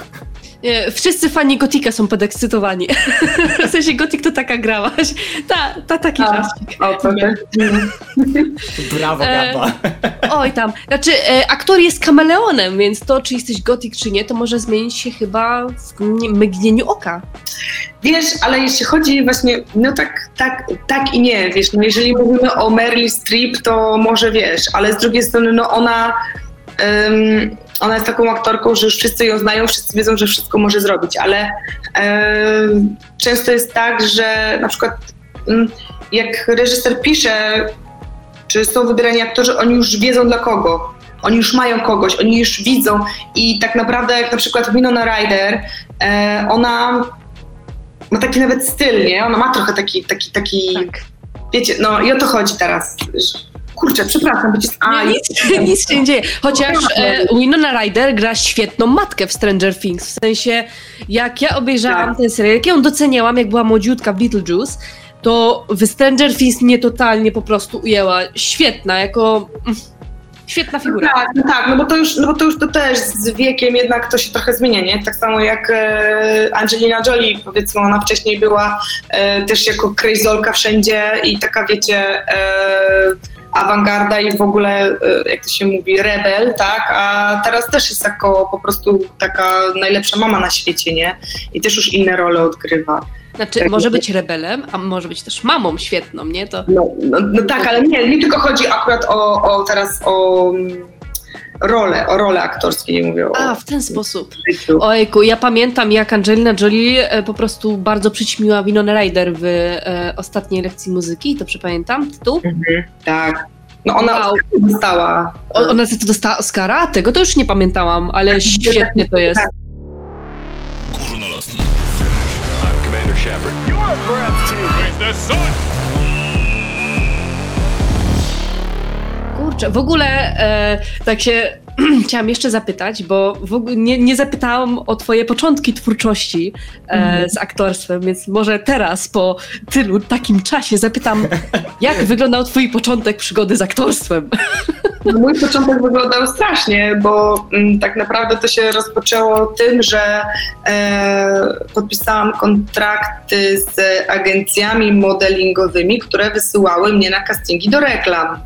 Nie, wszyscy fani Gotika są podekscytowani. w sensie Gotik to taka grałaś. Ta, ta taki A, czasik. O, to tak. Brawo, E, Gaba. Oj tam. Znaczy, e, aktor jest kameleonem, więc to, czy jesteś gotik, czy nie, to może zmienić się chyba w nie- mgnieniu oka. Wiesz, ale jeśli chodzi właśnie, no tak, tak, tak i nie, wiesz, no jeżeli mówimy o Meryl Streep, to może wiesz, ale z drugiej strony, no ona, ym, ona jest taką aktorką, że już wszyscy ją znają, wszyscy wiedzą, że wszystko może zrobić, ale ym, często jest tak, że na przykład ym, jak reżyser pisze, czy są wybierani aktorzy, oni już wiedzą dla kogo. Oni już mają kogoś, oni już widzą i tak naprawdę jak na przykład Winona Ryder, e, ona ma taki nawet styl, nie? Ona ma trochę taki, taki, taki, Tak. wiecie, no i o to chodzi teraz. Kurczę, przepraszam, będzie... A, Nie, nic, nic się nie dzieje. Chociaż e, Winona Ryder gra świetną matkę w Stranger Things. W sensie, jak ja obejrzałam Tak. ten serial, jak ją doceniałam, jak była młodziutka w Beetlejuice, to w Stranger Things mnie totalnie po prostu ujęła. Świetna, jako... mm, Świetna figura. Tak, no tak, no bo to już, no bo to już to też z wiekiem jednak to się trochę zmienia, nie? Tak samo jak e, Angelina Jolie, powiedzmy, ona wcześniej była e, też jako krejzolka wszędzie i taka, wiecie, e, awangarda i w ogóle, e, jak to się mówi, rebel, tak? A teraz też jest jako po prostu taka najlepsza mama na świecie, nie? I też już inne role odgrywa. Znaczy, Tak. może być rebelem, a może być też mamą świetną, nie? To No, no, no tak, ale nie, nie tylko chodzi akurat o, o teraz o mm, rolę, o rolę aktorskie, nie mówię o A, w ten sposób. życiu. Ojku, ja pamiętam jak Angelina Jolie e, po prostu bardzo przyćmiła Winona Ryder w e, ostatniej lekcji muzyki, to przypamiętam tytuł. Mhm, tak. No ona Wow. dostała. O, ona za to dostała Oscara? Tego to już nie pamiętałam, ale świetnie to jest. Górnolotny. I'm Commander Shepard. You're breathtaking. The sun. Kurczę, w ogóle e, tak się chciałam jeszcze zapytać, bo w ogóle nie, nie zapytałam o twoje początki twórczości e, z aktorstwem, więc może teraz po tylu takim czasie zapytam, jak wyglądał twój początek przygody z aktorstwem? No, Mój początek wyglądał strasznie, bo mm, tak naprawdę to się rozpoczęło tym, że e, podpisałam kontrakty z agencjami modelingowymi, które wysyłały mnie na castingi do reklam.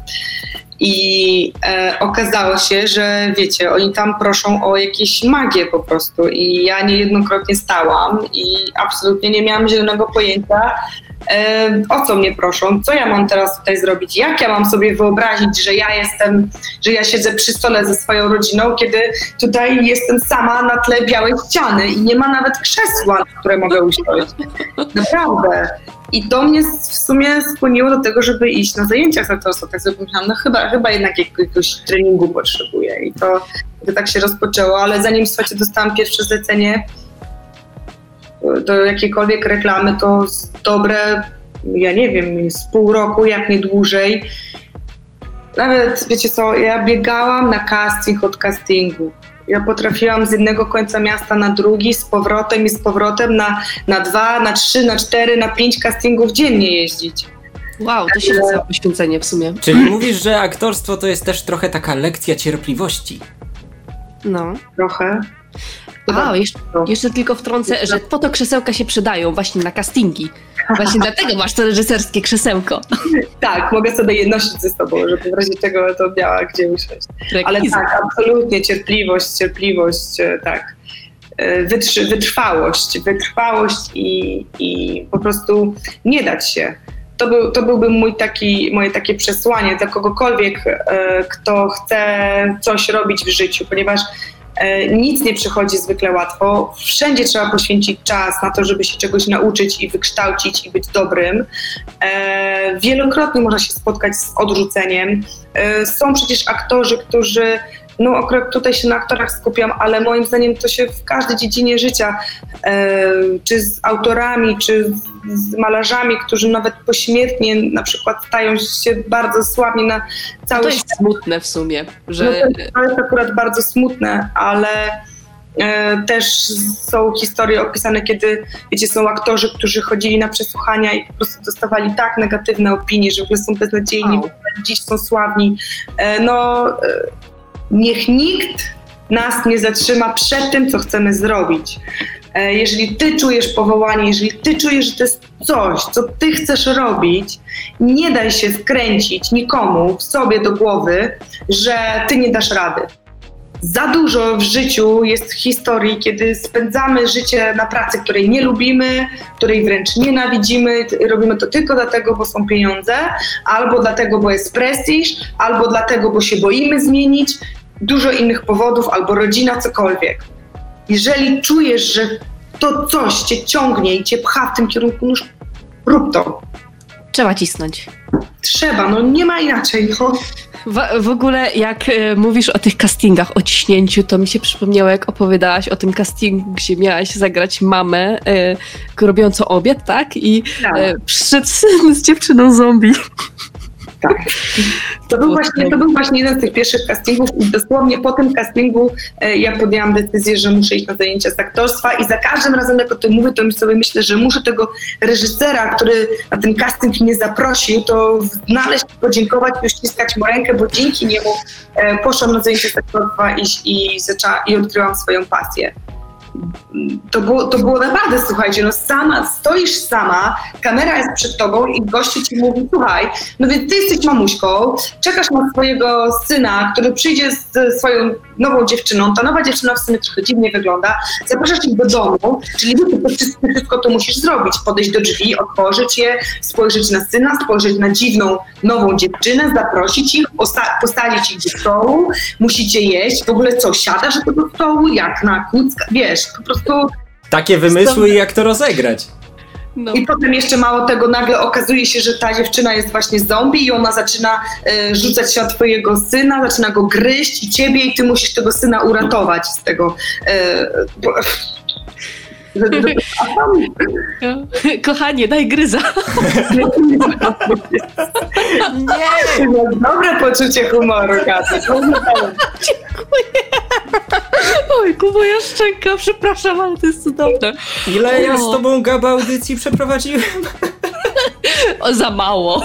I e, okazało się, że wiecie, oni tam proszą o jakieś magię po prostu. I ja niejednokrotnie stałam i absolutnie nie miałam zielonego pojęcia, o co mnie proszą, co ja mam teraz tutaj zrobić, jak ja mam sobie wyobrazić, że ja jestem, że ja siedzę przy stole ze swoją rodziną, kiedy tutaj jestem sama na tle białej ściany i nie ma nawet krzesła, na które mogę usiąść. Naprawdę. I to mnie w sumie skłoniło do tego, żeby iść na zajęcia z aktorstwa. Tak sobie pomyślałam, no chyba, chyba jednak jakiegoś treningu potrzebuję. I to, to tak się rozpoczęło, ale zanim słuchajcie, dostałam pierwsze zlecenie do jakiejkolwiek reklamy, to dobre, ja nie wiem, z pół roku, jak nie dłużej. Nawet, wiecie co, ja biegałam na casting od castingu. Ja potrafiłam z jednego końca miasta na drugi, z powrotem i z powrotem na, na dwa, na trzy, na cztery, na pięć castingów dziennie jeździć. Wow, to się nazywa poświęcenie w sumie. Czyli mówisz, że aktorstwo to jest też trochę taka lekcja cierpliwości. No. Trochę. A, jeszcze, jeszcze tylko wtrącę, że po to krzesełka się przydają właśnie na castingi. Właśnie dlatego masz to reżyserskie krzesełko. Tak, mogę sobie je nosić ze sobą, żeby w razie czego to miała gdzie usiąść. Ale tak, absolutnie cierpliwość, cierpliwość, e, tak. E, Wytrzy, wytrwałość, wytrwałość i, i po prostu nie dać się. To, był, to byłby mój taki, moje takie przesłanie dla kogokolwiek, e, kto chce coś robić w życiu, ponieważ nic nie przychodzi zwykle łatwo. Wszędzie trzeba poświęcić czas na to, żeby się czegoś nauczyć i wykształcić i być dobrym. E, wielokrotnie można się spotkać z odrzuceniem. E, są przecież aktorzy, którzy no akurat tutaj się na aktorach skupiam, ale moim zdaniem to się w każdej dziedzinie życia, e, czy z autorami, czy z, malarzami, którzy nawet pośmiertnie na przykład stają się bardzo sławni na cały To świat. jest smutne w sumie, No że to, to jest akurat bardzo smutne, ale e, też są historie opisane, kiedy wiecie, są aktorzy, którzy chodzili na przesłuchania i po prostu dostawali tak negatywne opinie, że w ogóle są beznadziejni, Au. w ogóle dziś są sławni. E, no, niech nikt nas nie zatrzyma przed tym, co chcemy zrobić. E, Jeżeli ty czujesz powołanie, jeżeli ty czujesz, że to jest coś, co ty chcesz robić, nie daj się wkręcić nikomu w sobie do głowy, że ty nie dasz rady. Za dużo w życiu jest historii, kiedy spędzamy życie na pracy, której nie lubimy, której wręcz nienawidzimy. Robimy to tylko dlatego, bo są pieniądze, albo dlatego, bo jest prestiż, albo dlatego, bo się boimy zmienić. Dużo innych powodów, albo rodzina, cokolwiek. Jeżeli czujesz, że to coś cię ciągnie i cię pcha w tym kierunku, no rób to. trzeba cisnąć. Trzeba, no nie ma inaczej. No. W, w ogóle jak e, mówisz o tych castingach, o ciśnięciu, to mi się przypomniało, jak opowiadałaś o tym castingu, gdzie miałaś zagrać mamę e, robiącą obiad, tak? I Tak. e, przyszedł syn z dziewczyną zombie. Tak. To był, właśnie, to był właśnie jeden z tych pierwszych castingów i dosłownie po tym castingu e, ja podjęłam decyzję, że muszę iść na zajęcia z aktorstwa i za każdym razem jak o tym mówię, to mi sobie myślę, że muszę tego reżysera, który na ten casting mnie zaprosił, to znaleźć, podziękować i uściskać mu rękę, bo dzięki niemu e, poszłam na zajęcia z aktorstwa i, i, i odkryłam swoją pasję. To było, to było naprawdę, słuchajcie, no sama, stoisz sama, kamera jest przed tobą i gościu ci mówi, słuchaj, no więc ty jesteś mamuśką, czekasz na swojego syna, który przyjdzie z swoją nową dziewczyną, ta nowa dziewczyna w sumie trochę dziwnie wygląda, zapraszasz ich do domu, czyli ty wszystko, wszystko to musisz zrobić, podejść do drzwi, otworzyć je, spojrzeć na syna, spojrzeć na dziwną, nową dziewczynę, zaprosić ich, posta- postawić ich do stołu, musicie jeść, w ogóle co, siadasz do stołu, jak na kucka, wiesz, po prostu Takie wymysły i jak to rozegrać. No. i potem jeszcze mało tego, nagle okazuje się, że ta dziewczyna jest właśnie zombie i ona zaczyna e, rzucać się na twojego syna, zaczyna go gryźć i ciebie i ty musisz tego syna uratować z tego. E, bo, że- że- a tam- Kochanie, daj gryza. Nie! Dobre poczucie humoru, Katy. Oj, moja szczęka, przepraszam, ale to jest cudowne. Ile ja z tobą gaba audycji przeprowadziłem? O, za mało.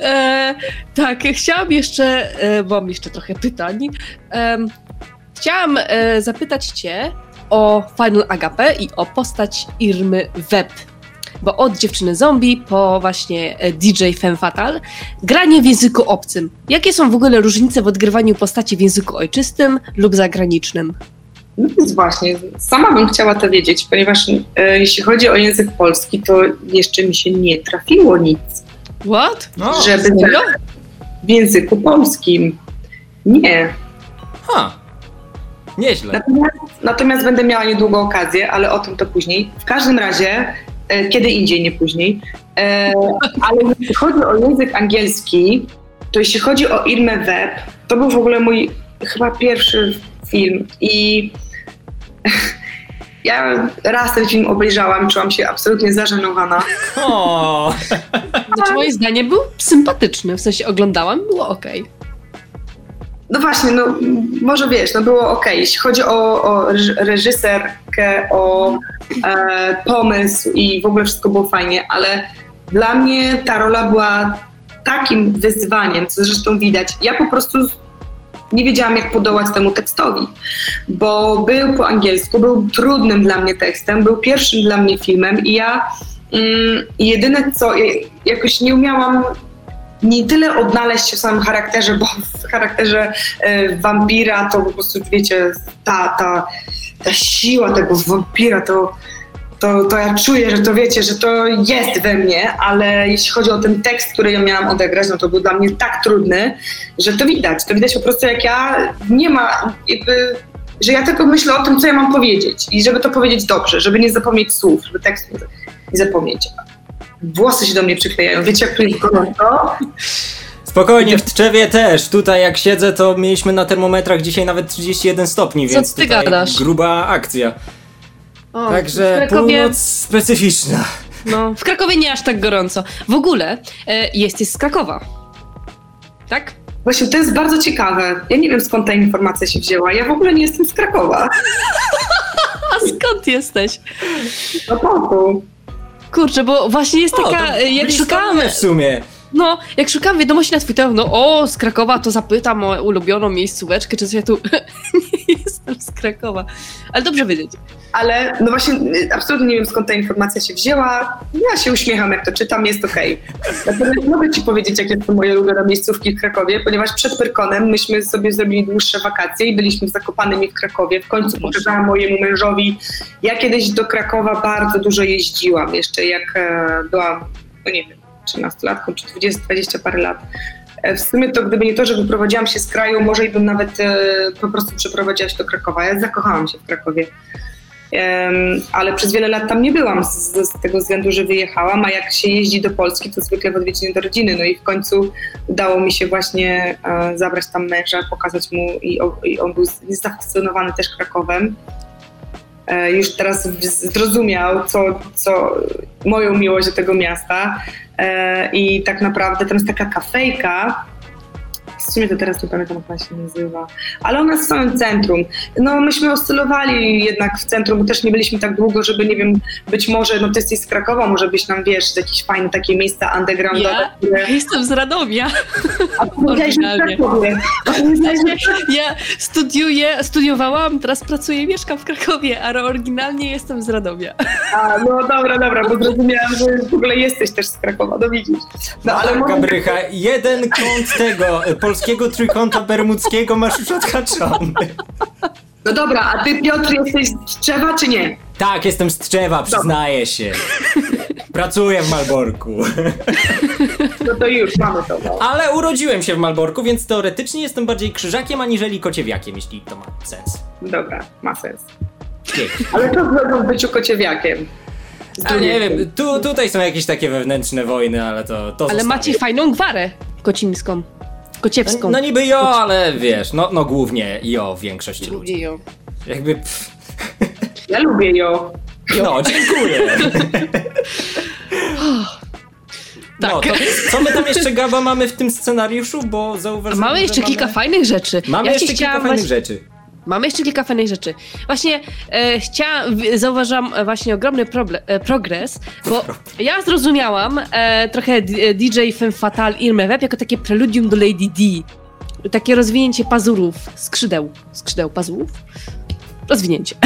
E, tak, chciałam jeszcze, e, mam jeszcze trochę pytań. Em, chciałam e, zapytać Cię o Final Agape i o postać Irmy Web. Bo od dziewczyny zombie po właśnie e, DJ Femme Fatal, granie w języku obcym. Jakie są w ogóle różnice w odgrywaniu postaci w języku ojczystym lub zagranicznym? No więc właśnie, sama bym chciała to wiedzieć, ponieważ e, jeśli chodzi o język polski, to jeszcze mi się nie trafiło nic, What? No, żeby Serio? w języku polskim. Nie. ha. Nieźle. Natomiast, natomiast będę miała niedługo okazję, ale o tym to później. W każdym razie, e, kiedy indziej, nie później. E, ale jeśli chodzi o język angielski, to jeśli chodzi o Irmę Web, to był w ogóle mój chyba pierwszy film i ja raz ten film obejrzałam, czułam się absolutnie zażenowana. O, Znaczy moim zdaniem był sympatyczny, w sensie oglądałam, było okej. No właśnie, no może wiesz, no było ok. Jeśli chodzi o, o reż- reżyserkę, o e, pomysł i w ogóle wszystko było fajnie, ale dla mnie ta rola była takim wyzwaniem, co zresztą widać. Ja po prostu nie wiedziałam, jak podołać temu tekstowi, bo był po angielsku, był trudnym dla mnie tekstem, był pierwszym dla mnie filmem i ja mm, jedyne co, ja jakoś nie umiałam nie tyle odnaleźć się w samym charakterze, bo w charakterze e, wampira to po prostu, wiecie, ta, ta, ta siła tego wampira, to, to, to ja czuję, że to wiecie, że to jest we mnie, ale jeśli chodzi o ten tekst, który ja miałam odegrać, no to był dla mnie tak trudny, że to widać. To widać po prostu, jak ja nie ma jakby że ja tylko myślę o tym, co ja mam powiedzieć i żeby to powiedzieć dobrze, żeby nie zapomnieć słów, żeby tekst nie zapomnieć. Włosy się do mnie przyklejają, wiecie jak tu jest gorąco? Spokojnie, w Tczewie też. Tutaj jak siedzę, to mieliśmy na termometrach dzisiaj nawet 31 stopni, Co więc ty tutaj gadasz? gruba akcja. O, Także w Krakowie, północ specyficzna. no, w Krakowie nie aż tak gorąco. W ogóle e, jesteś z Krakowa. Tak? Właśnie to jest bardzo ciekawe. Ja nie wiem skąd ta informacja się wzięła. Ja w ogóle nie jestem z Krakowa. A skąd jesteś? No po Kurczę, bo właśnie jest taka, e, jak mnie w sumie. No, jak szukałam wiadomości na Twitterze, no o, z Krakowa, to zapytam o ulubioną miejscóweczkę, czy coś, ja tu nie jestem z Krakowa. Ale dobrze wiedzieć. Ale no właśnie y, absolutnie nie wiem skąd ta informacja się wzięła. Ja się uśmiecham jak to czytam, jest okej. Natomiast mogę ci powiedzieć jakie są moje ulubione miejscówki w Krakowie, ponieważ przed Pyrkonem myśmy sobie zrobili dłuższe wakacje i byliśmy w Zakopanymi w Krakowie. W końcu pokazałam mojemu mężowi. Ja kiedyś do Krakowa bardzo dużo jeździłam, jeszcze jak e, byłam, no nie wiem, 13-latką czy 20, 20 parę lat. E, W sumie to gdyby nie to, że wyprowadziłam się z kraju, może i bym nawet e, po prostu przeprowadziła się do Krakowa. Ja zakochałam się w Krakowie. Ale przez wiele lat tam nie byłam z, z tego względu, że wyjechałam, a jak się jeździ do Polski, to zwykle w odwiedziny do rodziny. No i w końcu udało mi się właśnie e, zabrać tam męża, pokazać mu i, i on był zafascynowany też Krakowem. E, już teraz zrozumiał, co, co moją miłość do tego miasta. E, I tak naprawdę tam jest taka kafejka, w sumie to teraz nie pamiętam, jak ona się nazywa, ale ona jest w samym centrum. No myśmy oscylowali jednak w centrum, bo też nie byliśmy tak długo, żeby nie wiem, być może, no ty jesteś z Krakowa, może byś nam, wiesz, jakieś fajne takie miejsca undergroundowe, Ja? które... Jestem z Radomia. A powiedziałeś, że w Oryginalnie. Krakowie. A Ja studiuję, studiowałam, teraz pracuję i mieszkam w Krakowie, ale oryginalnie jestem z Radomia. A, no dobra, dobra, bo zrozumiałam, że w ogóle jesteś też z Krakowa, no widzisz. No ale. Gabrycha, jeden kąt tego e, polskiego trójkąta bermudzkiego masz już odhaczony. No dobra, a ty Piotr jesteś z Trzewa czy nie? Tak, jestem z Tczewa, przyznaję się. Pracuję w Malborku. No to już mamy to. No. Ale urodziłem się w Malborku, więc teoretycznie jestem bardziej krzyżakiem aniżeli kociewiakiem, jeśli to ma sens. Dobra, ma sens. Pięknie. Ale co zrobią w byciu kociewiakiem? A nie wiem, tu, tutaj są jakieś takie wewnętrzne wojny, ale to, to Ale zostawię. macie fajną gwarę kocińską. Kociewską. No niby jo, ale wiesz, no, no głównie jo większość ludzi. Lubię ją. Jakby, pff, Ja lubię ją. no dziękuję. No, Tak. to co my tam jeszcze, Gaba, mamy w tym scenariuszu, bo zauważyłem, Mamy jeszcze kilka fajnych rzeczy. Mamy ja jeszcze kilka fajnych właśnie- rzeczy. Mamy jeszcze kilka fajnych rzeczy. Właśnie e, chciałam, zauważyłam e, właśnie ogromny proble- e, progres, bo ja zrozumiałam e, trochę d- e, DJ Femme Fatale Irmę Web jako takie preludium do Lady D. Takie rozwinięcie pazurów, skrzydeł, skrzydeł pazurów. Rozwinięcie.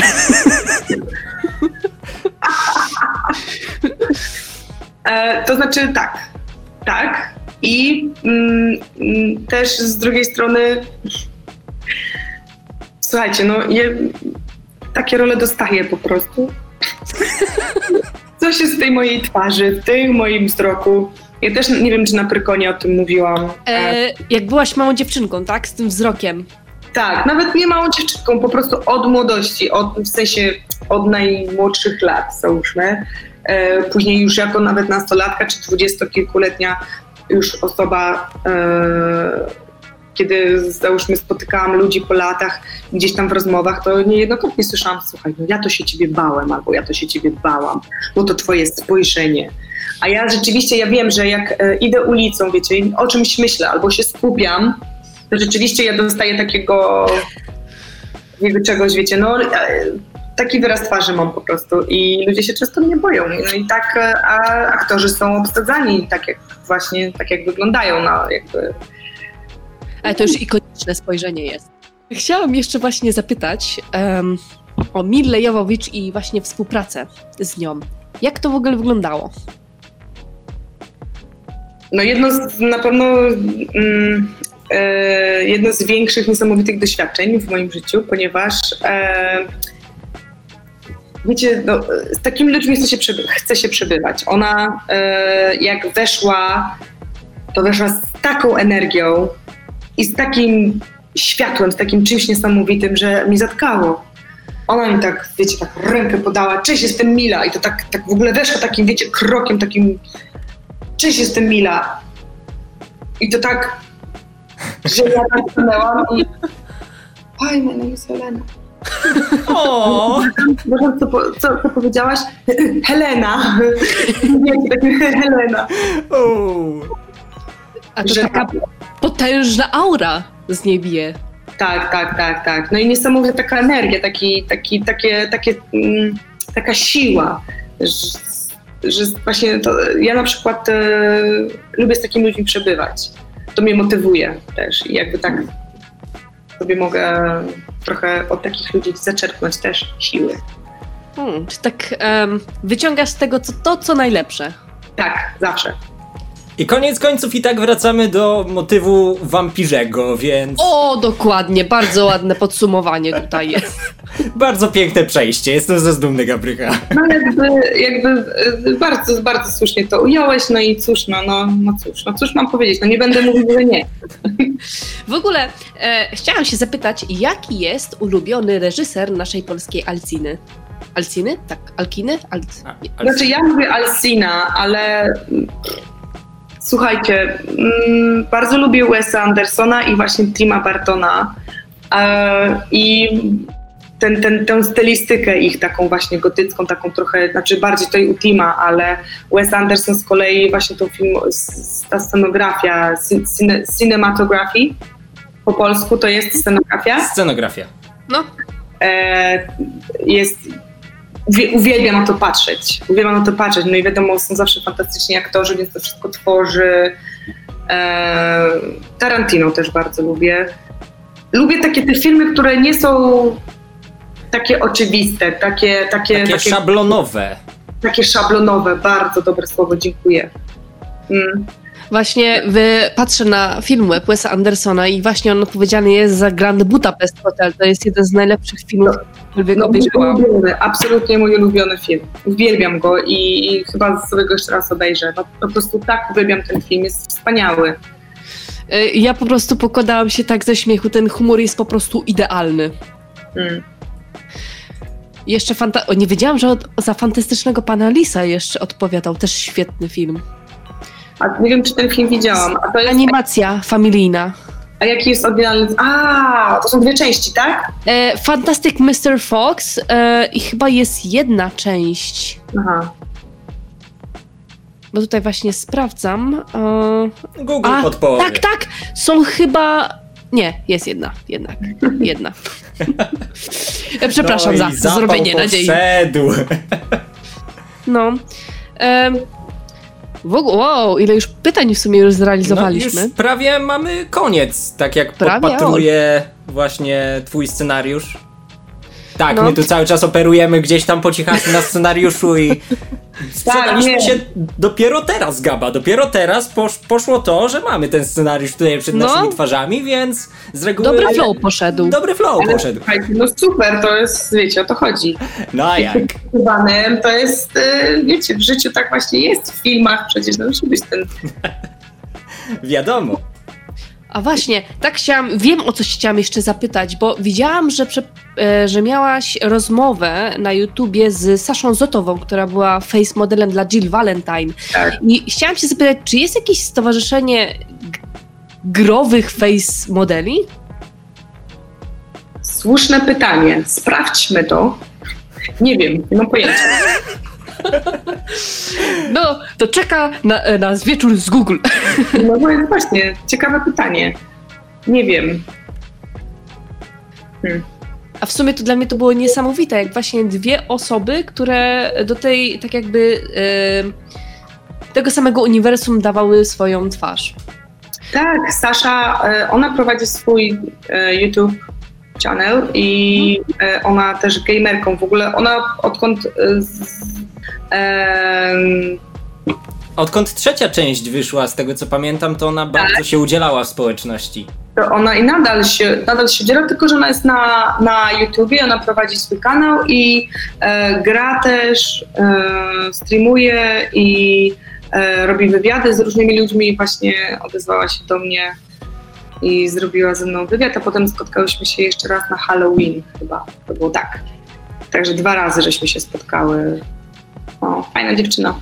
E, to znaczy tak, tak. I mm, mm, też z drugiej strony, słuchajcie, no je, takie role dostaję po prostu. Coś jest w tej mojej twarzy, w tym moim wzroku. Ja też nie wiem, czy na Prykonie o tym mówiłam. E, E, jak byłaś małą dziewczynką, tak? Z tym wzrokiem. Tak, nawet nie małą dziewczynką, po prostu od młodości, od, w sensie od najmłodszych lat, załóżmy. E, później już jako nawet nastolatka czy dwudziestokilkuletnia już osoba, e, kiedy załóżmy spotykałam ludzi po latach gdzieś tam w rozmowach, to niejednokrotnie słyszałam, słuchaj, no ja to się ciebie bałem, albo ja to się ciebie bałam, bo to twoje spojrzenie. A ja rzeczywiście, ja wiem, że jak e, idę ulicą, wiecie, o czymś myślę, albo się skupiam, to rzeczywiście ja dostaję takiego, takiego czegoś, wiecie, no e, taki wyraz twarzy mam po prostu i ludzie się często mnie boją. No i tak, e, a aktorzy są obsadzani tak jak właśnie, tak jak wyglądają, no jakby Ale to już ikoniczne spojrzenie jest. Chciałam jeszcze właśnie zapytać em, o Millę Jowowicz i właśnie współpracę z nią. Jak to w ogóle wyglądało? No jedno z, na pewno mm, e, jedno z większych niesamowitych doświadczeń w moim życiu, ponieważ e, wiecie, no, z takimi ludźmi chce się, przeby- chce się przebywać. Ona e, jak weszła, to weszła z taką energią i z takim światłem, z takim czymś niesamowitym, że mi zatkało. Ona mi tak, wiecie, tak rękę podała, cześć, jestem Mila i to tak, tak w ogóle weszła takim, wiecie, krokiem takim cześć, jestem Mila. I to tak, że ja tak stanęłam i Hi, my name is Helena. O, co, co, co powiedziałaś? Helena. Wiecie, takie Helena. A to Że- taka potężna aura z niej bije. Tak, tak, tak, tak. No i niesamowita taka energia, taki, taki, takie, takie, mm, taka siła, że, że właśnie to, ja na przykład e, lubię z takimi ludźmi przebywać. To mnie motywuje też i jakby tak sobie mogę trochę od takich ludzi zaczerpnąć też siły. Hmm, czy tak em, wyciągasz z tego co, to, co najlepsze? Tak, zawsze. I koniec końców i tak wracamy do motywu wampirzego, więc O, dokładnie, bardzo ładne podsumowanie tutaj jest. bardzo piękne przejście. Jestem ze zdumny Gabrycha. No jakby, jakby e, bardzo, bardzo słusznie to ująłeś, no i cóż, no, no, no cóż, no cóż mam powiedzieć, no nie będę mówił, że nie. W ogóle e, chciałam się zapytać, jaki jest ulubiony reżyser naszej polskiej Alciny? Alciny? Tak, Alkiny? Al... Znaczy ja mówię Alcina, ale słuchajcie, mm, bardzo lubię Wesa Andersona i właśnie Tima Bartona e, i ten, ten, tę stylistykę ich taką właśnie gotycką, taką trochę, znaczy bardziej tutaj u Tima, ale Wes Anderson z kolei właśnie tą film, ta scenografia, cin- cine, cinematography po polsku to jest scenografia Scenografia. No, e, jest. Uwie- Uwielbiam na to patrzeć. Uwielbiam na to patrzeć. No i wiadomo, są zawsze fantastyczni aktorzy, więc to wszystko tworzy. E, Tarantino też bardzo lubię. Lubię takie te filmy, które nie są takie oczywiste, takie, takie, Takie takie, szablonowe. takie szablonowe. Bardzo dobre słowo, dziękuję. Mm. Właśnie patrzę na film Wesa Andersona i właśnie on odpowiedzialny jest za Grand Budapest Hotel. To jest jeden z najlepszych filmów, których No, mój obejrzałam. ulubiony, absolutnie mój ulubiony film. Uwielbiam go i, i chyba sobie go jeszcze raz obejrzę. No, po prostu tak uwielbiam ten film, jest wspaniały. E, Ja po prostu pokładałam się tak ze śmiechu, ten humor jest po prostu idealny. Mm. Jeszcze fanta- o, nie wiedziałam, że od, za fantastycznego pana Lisa jeszcze odpowiadał. Też świetny film. A nie wiem, czy ten film widziałam. A, to jest, Animacja familijna. a jaki jest oryginalny? A, to są dwie części, tak? E, Fantastic Mr. Fox e, i chyba jest jedna część. Aha. Bo tutaj właśnie sprawdzam. E, Google a, podpowie. tak, tak! Są chyba. Nie, jest jedna, jednak. Jedna. E, Przepraszam no za zrobienie nadziei. No. W ogóle, wow, ile już pytań w sumie już zrealizowaliśmy. No, już prawie mamy koniec, tak jak Prawie, podpatruję właśnie twój scenariusz. Tak, No. my tu cały czas operujemy gdzieś tam po cichaczu na scenariuszu i sprzedaliśmy nie. się dopiero teraz, Gaba, dopiero teraz posz, poszło to, że mamy ten scenariusz tutaj przed No. naszymi twarzami, więc z reguły... Dobry flow poszedł. Dobry flow Ale poszedł. no super, to jest, wiecie, o to chodzi. No a jak? To jest, e, wiecie, w życiu tak właśnie jest, w filmach przecież, no musi być ten... Wiadomo. A właśnie, tak chciałam, wiem o coś chciałam jeszcze zapytać, bo widziałam, że, prze, e, że miałaś rozmowę na YouTubie z Saszą Zotową, która była face modelem dla Jill Valentine. Tak. I chciałam się zapytać, czy jest jakieś stowarzyszenie growych face modeli? Słuszne pytanie, sprawdźmy to. Nie wiem, nie mam pojęcia. No, to czeka na nas wieczór z Google. No właśnie, ciekawe pytanie. Nie wiem. A w sumie to dla mnie to było niesamowite, jak właśnie dwie osoby, które do tej, tak jakby, e, tego samego uniwersum dawały swoją twarz. Tak, Sasza, e, ona prowadzi swój e, YouTube channel i e, ona też gamerką w ogóle. Ona odkąd Odkąd trzecia część wyszła, z tego co pamiętam, to ona bardzo się udzielała w społeczności. to ona i nadal się, nadal się dziela, tylko że ona jest na, na YouTubie, ona prowadzi swój kanał i e, gra też, e, streamuje i e, robi wywiady z różnymi ludźmi. Właśnie odezwała się do mnie i zrobiła ze mną wywiad, a potem spotkałyśmy się jeszcze raz na Halloween chyba. To było tak. Także dwa razy żeśmy się spotkały. O, fajna dziewczyna.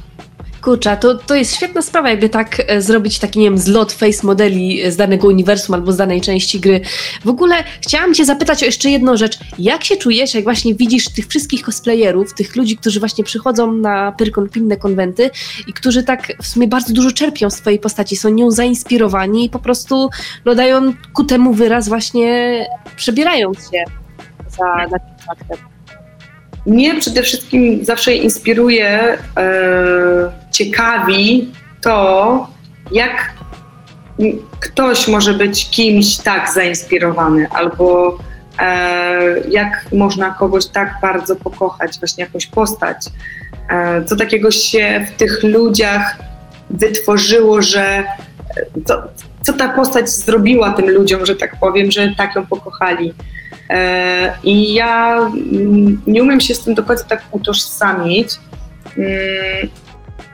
Kurczę, to, to jest świetna sprawa, jakby tak e, zrobić taki, nie wiem, zlot face modeli z danego uniwersum albo z danej części gry. W ogóle chciałam cię zapytać o jeszcze jedną rzecz. Jak się czujesz, jak właśnie widzisz tych wszystkich cosplayerów, tych ludzi, którzy właśnie przychodzą na Pyrkon, inne konwenty i którzy tak w sumie bardzo dużo czerpią z twojej postaci, są nią zainspirowani i po prostu no, dają ku temu wyraz właśnie przebierając się za charakter. Mnie przede wszystkim zawsze inspiruje, e, ciekawi to, jak ktoś może być kimś tak zainspirowany, albo e, jak można kogoś tak bardzo pokochać, właśnie jakąś postać. E, co takiego się w tych ludziach wytworzyło, że co, co ta postać zrobiła tym ludziom, że tak powiem, że tak ją pokochali. E, I ja mm, nie umiem się z tym do końca tak utożsamić. Mm,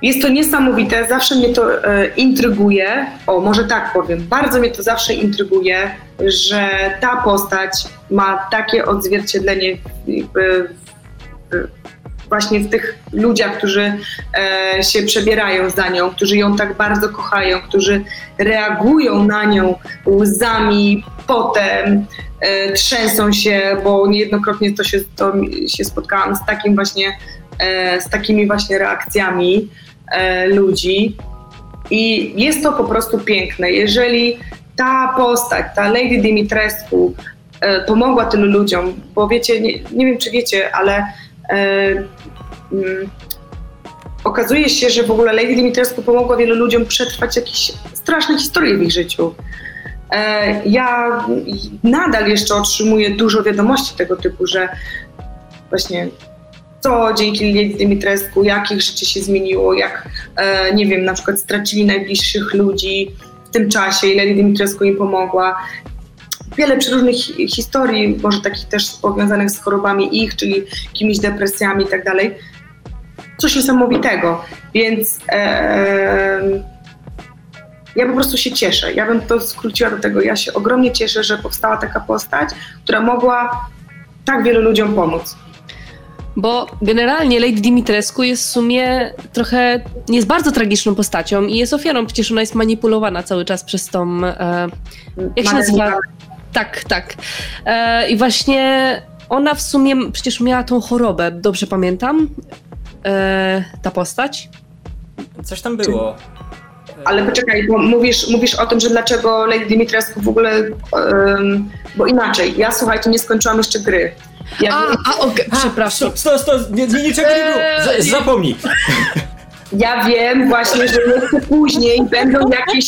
Jest to niesamowite, zawsze mnie to e, intryguje. O, może tak powiem, bardzo mnie to zawsze intryguje, że ta postać ma takie odzwierciedlenie jakby w, właśnie w tych ludziach, którzy e, się przebierają za nią, którzy ją tak bardzo kochają, którzy reagują na nią łzami, potem, e, trzęsą się, bo niejednokrotnie to się, to się spotkałam z takim właśnie, e, z takimi właśnie reakcjami e, ludzi. I jest to po prostu piękne. Jeżeli ta postać, ta Lady Dimitrescu e, pomogła tylu ludziom, bo wiecie, nie, nie wiem czy wiecie, ale okazuje się, że w ogóle Lady Dimitrescu pomogła wielu ludziom przetrwać jakieś straszne historie w ich życiu. E, Ja nadal jeszcze otrzymuję dużo wiadomości tego typu, że właśnie co dzięki Lady Dimitrescu, jak ich życie się zmieniło, jak, e, nie wiem, na przykład stracili najbliższych ludzi w tym czasie i Lady Dimitrescu im pomogła. Wiele przeróżnych hi- historii, może takich też powiązanych z chorobami ich, czyli jakimiś depresjami i tak dalej. Coś niesamowitego, więc e, ja po prostu się cieszę. Ja bym to skróciła do tego. Ja się ogromnie cieszę, że powstała taka postać, która mogła tak wielu ludziom pomóc. Bo generalnie Lady Dimitrescu jest w sumie trochę, jest bardzo tragiczną postacią i jest ofiarą, przecież ona jest manipulowana cały czas przez tą, e, jak się nazywa? Tak, tak. E, I właśnie ona w sumie przecież miała tą chorobę, dobrze pamiętam, e, ta postać. Coś tam było. Ale poczekaj, bo mówisz, mówisz o tym, że dlaczego Lady Dimitrescu w ogóle, em, bo inaczej, ja słuchajcie, nie skończyłam jeszcze gry. Ja, A, a okej, przepraszam. Sto, sto, sto, nie, nie, niczego nie było. Eee, Z, zapomnij. Ja wiem właśnie, że jeszcze później będą jakieś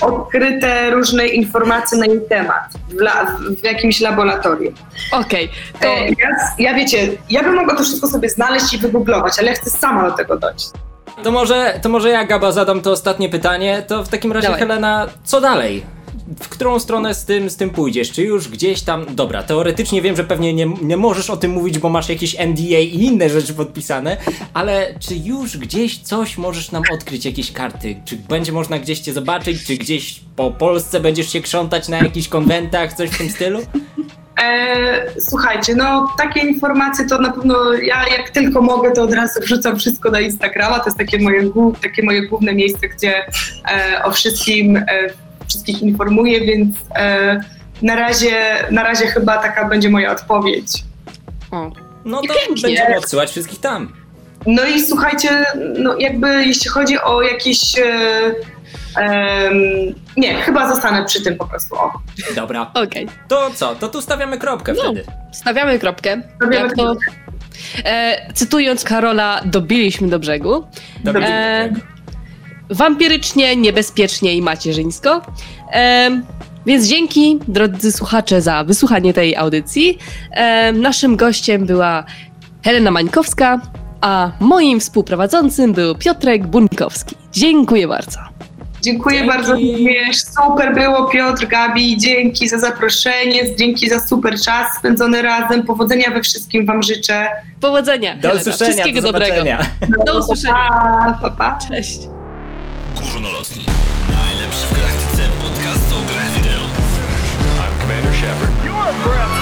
odkryte różne informacje na jej temat w, la, w jakimś laboratorium. Okej, to E, ja, ja wiecie, ja bym mogła to wszystko sobie znaleźć i wygooglować, ale ja chcę sama do tego dojść. To może, to może ja, Gaba, zadam to ostatnie pytanie. To w takim razie, Dawaj. Helena, co dalej? W którą stronę z tym, z tym pójdziesz? Czy już gdzieś tam. Dobra, teoretycznie wiem, że pewnie nie, nie możesz o tym mówić, bo masz jakieś NDA i inne rzeczy podpisane, ale czy już gdzieś coś możesz nam odkryć, jakieś karty? Czy będzie można gdzieś cię zobaczyć? Czy gdzieś po Polsce będziesz się krzątać na jakichś konwentach, coś w tym stylu? E, słuchajcie, no takie informacje to na pewno ja jak tylko mogę, to od razu wrzucam wszystko na Instagrama. To jest takie moje, takie moje główne miejsce, gdzie e, o wszystkim e, wszystkich informuję, więc e, na, razie, na razie chyba taka będzie moja odpowiedź. o, No to pięknie. będziemy odsyłać wszystkich tam. No i słuchajcie, no jakby jeśli chodzi o jakieś e, nie, chyba zostanę przy tym po prostu. O. Dobra. Okej. To co? To tu stawiamy kropkę No. wtedy. Stawiamy kropkę. Stawiamy Jak to, e, cytując Karola, dobiliśmy do brzegu. Dobra. E, wampirycznie, niebezpiecznie i macierzyńsko. E, więc dzięki, drodzy słuchacze, za wysłuchanie tej audycji. E, naszym gościem była Helena Mańkowska, a moim współprowadzącym był Piotrek Bunkowski. Dziękuję bardzo. Dziękuję Dzięki. bardzo również. Super było Piotr, Gabi. Dzięki za zaproszenie, dzięki za super czas spędzony razem. Powodzenia we wszystkim Wam życzę. Powodzenia. Do Helena. usłyszenia, Wszystkiego do dobrego. zobaczenia. Do usłyszenia. Pa, pa, pa. Cześć. Górnolotni. Najlepszy w galaktyce podcast o grach wideo. I'm Commander Shepard. You are breath.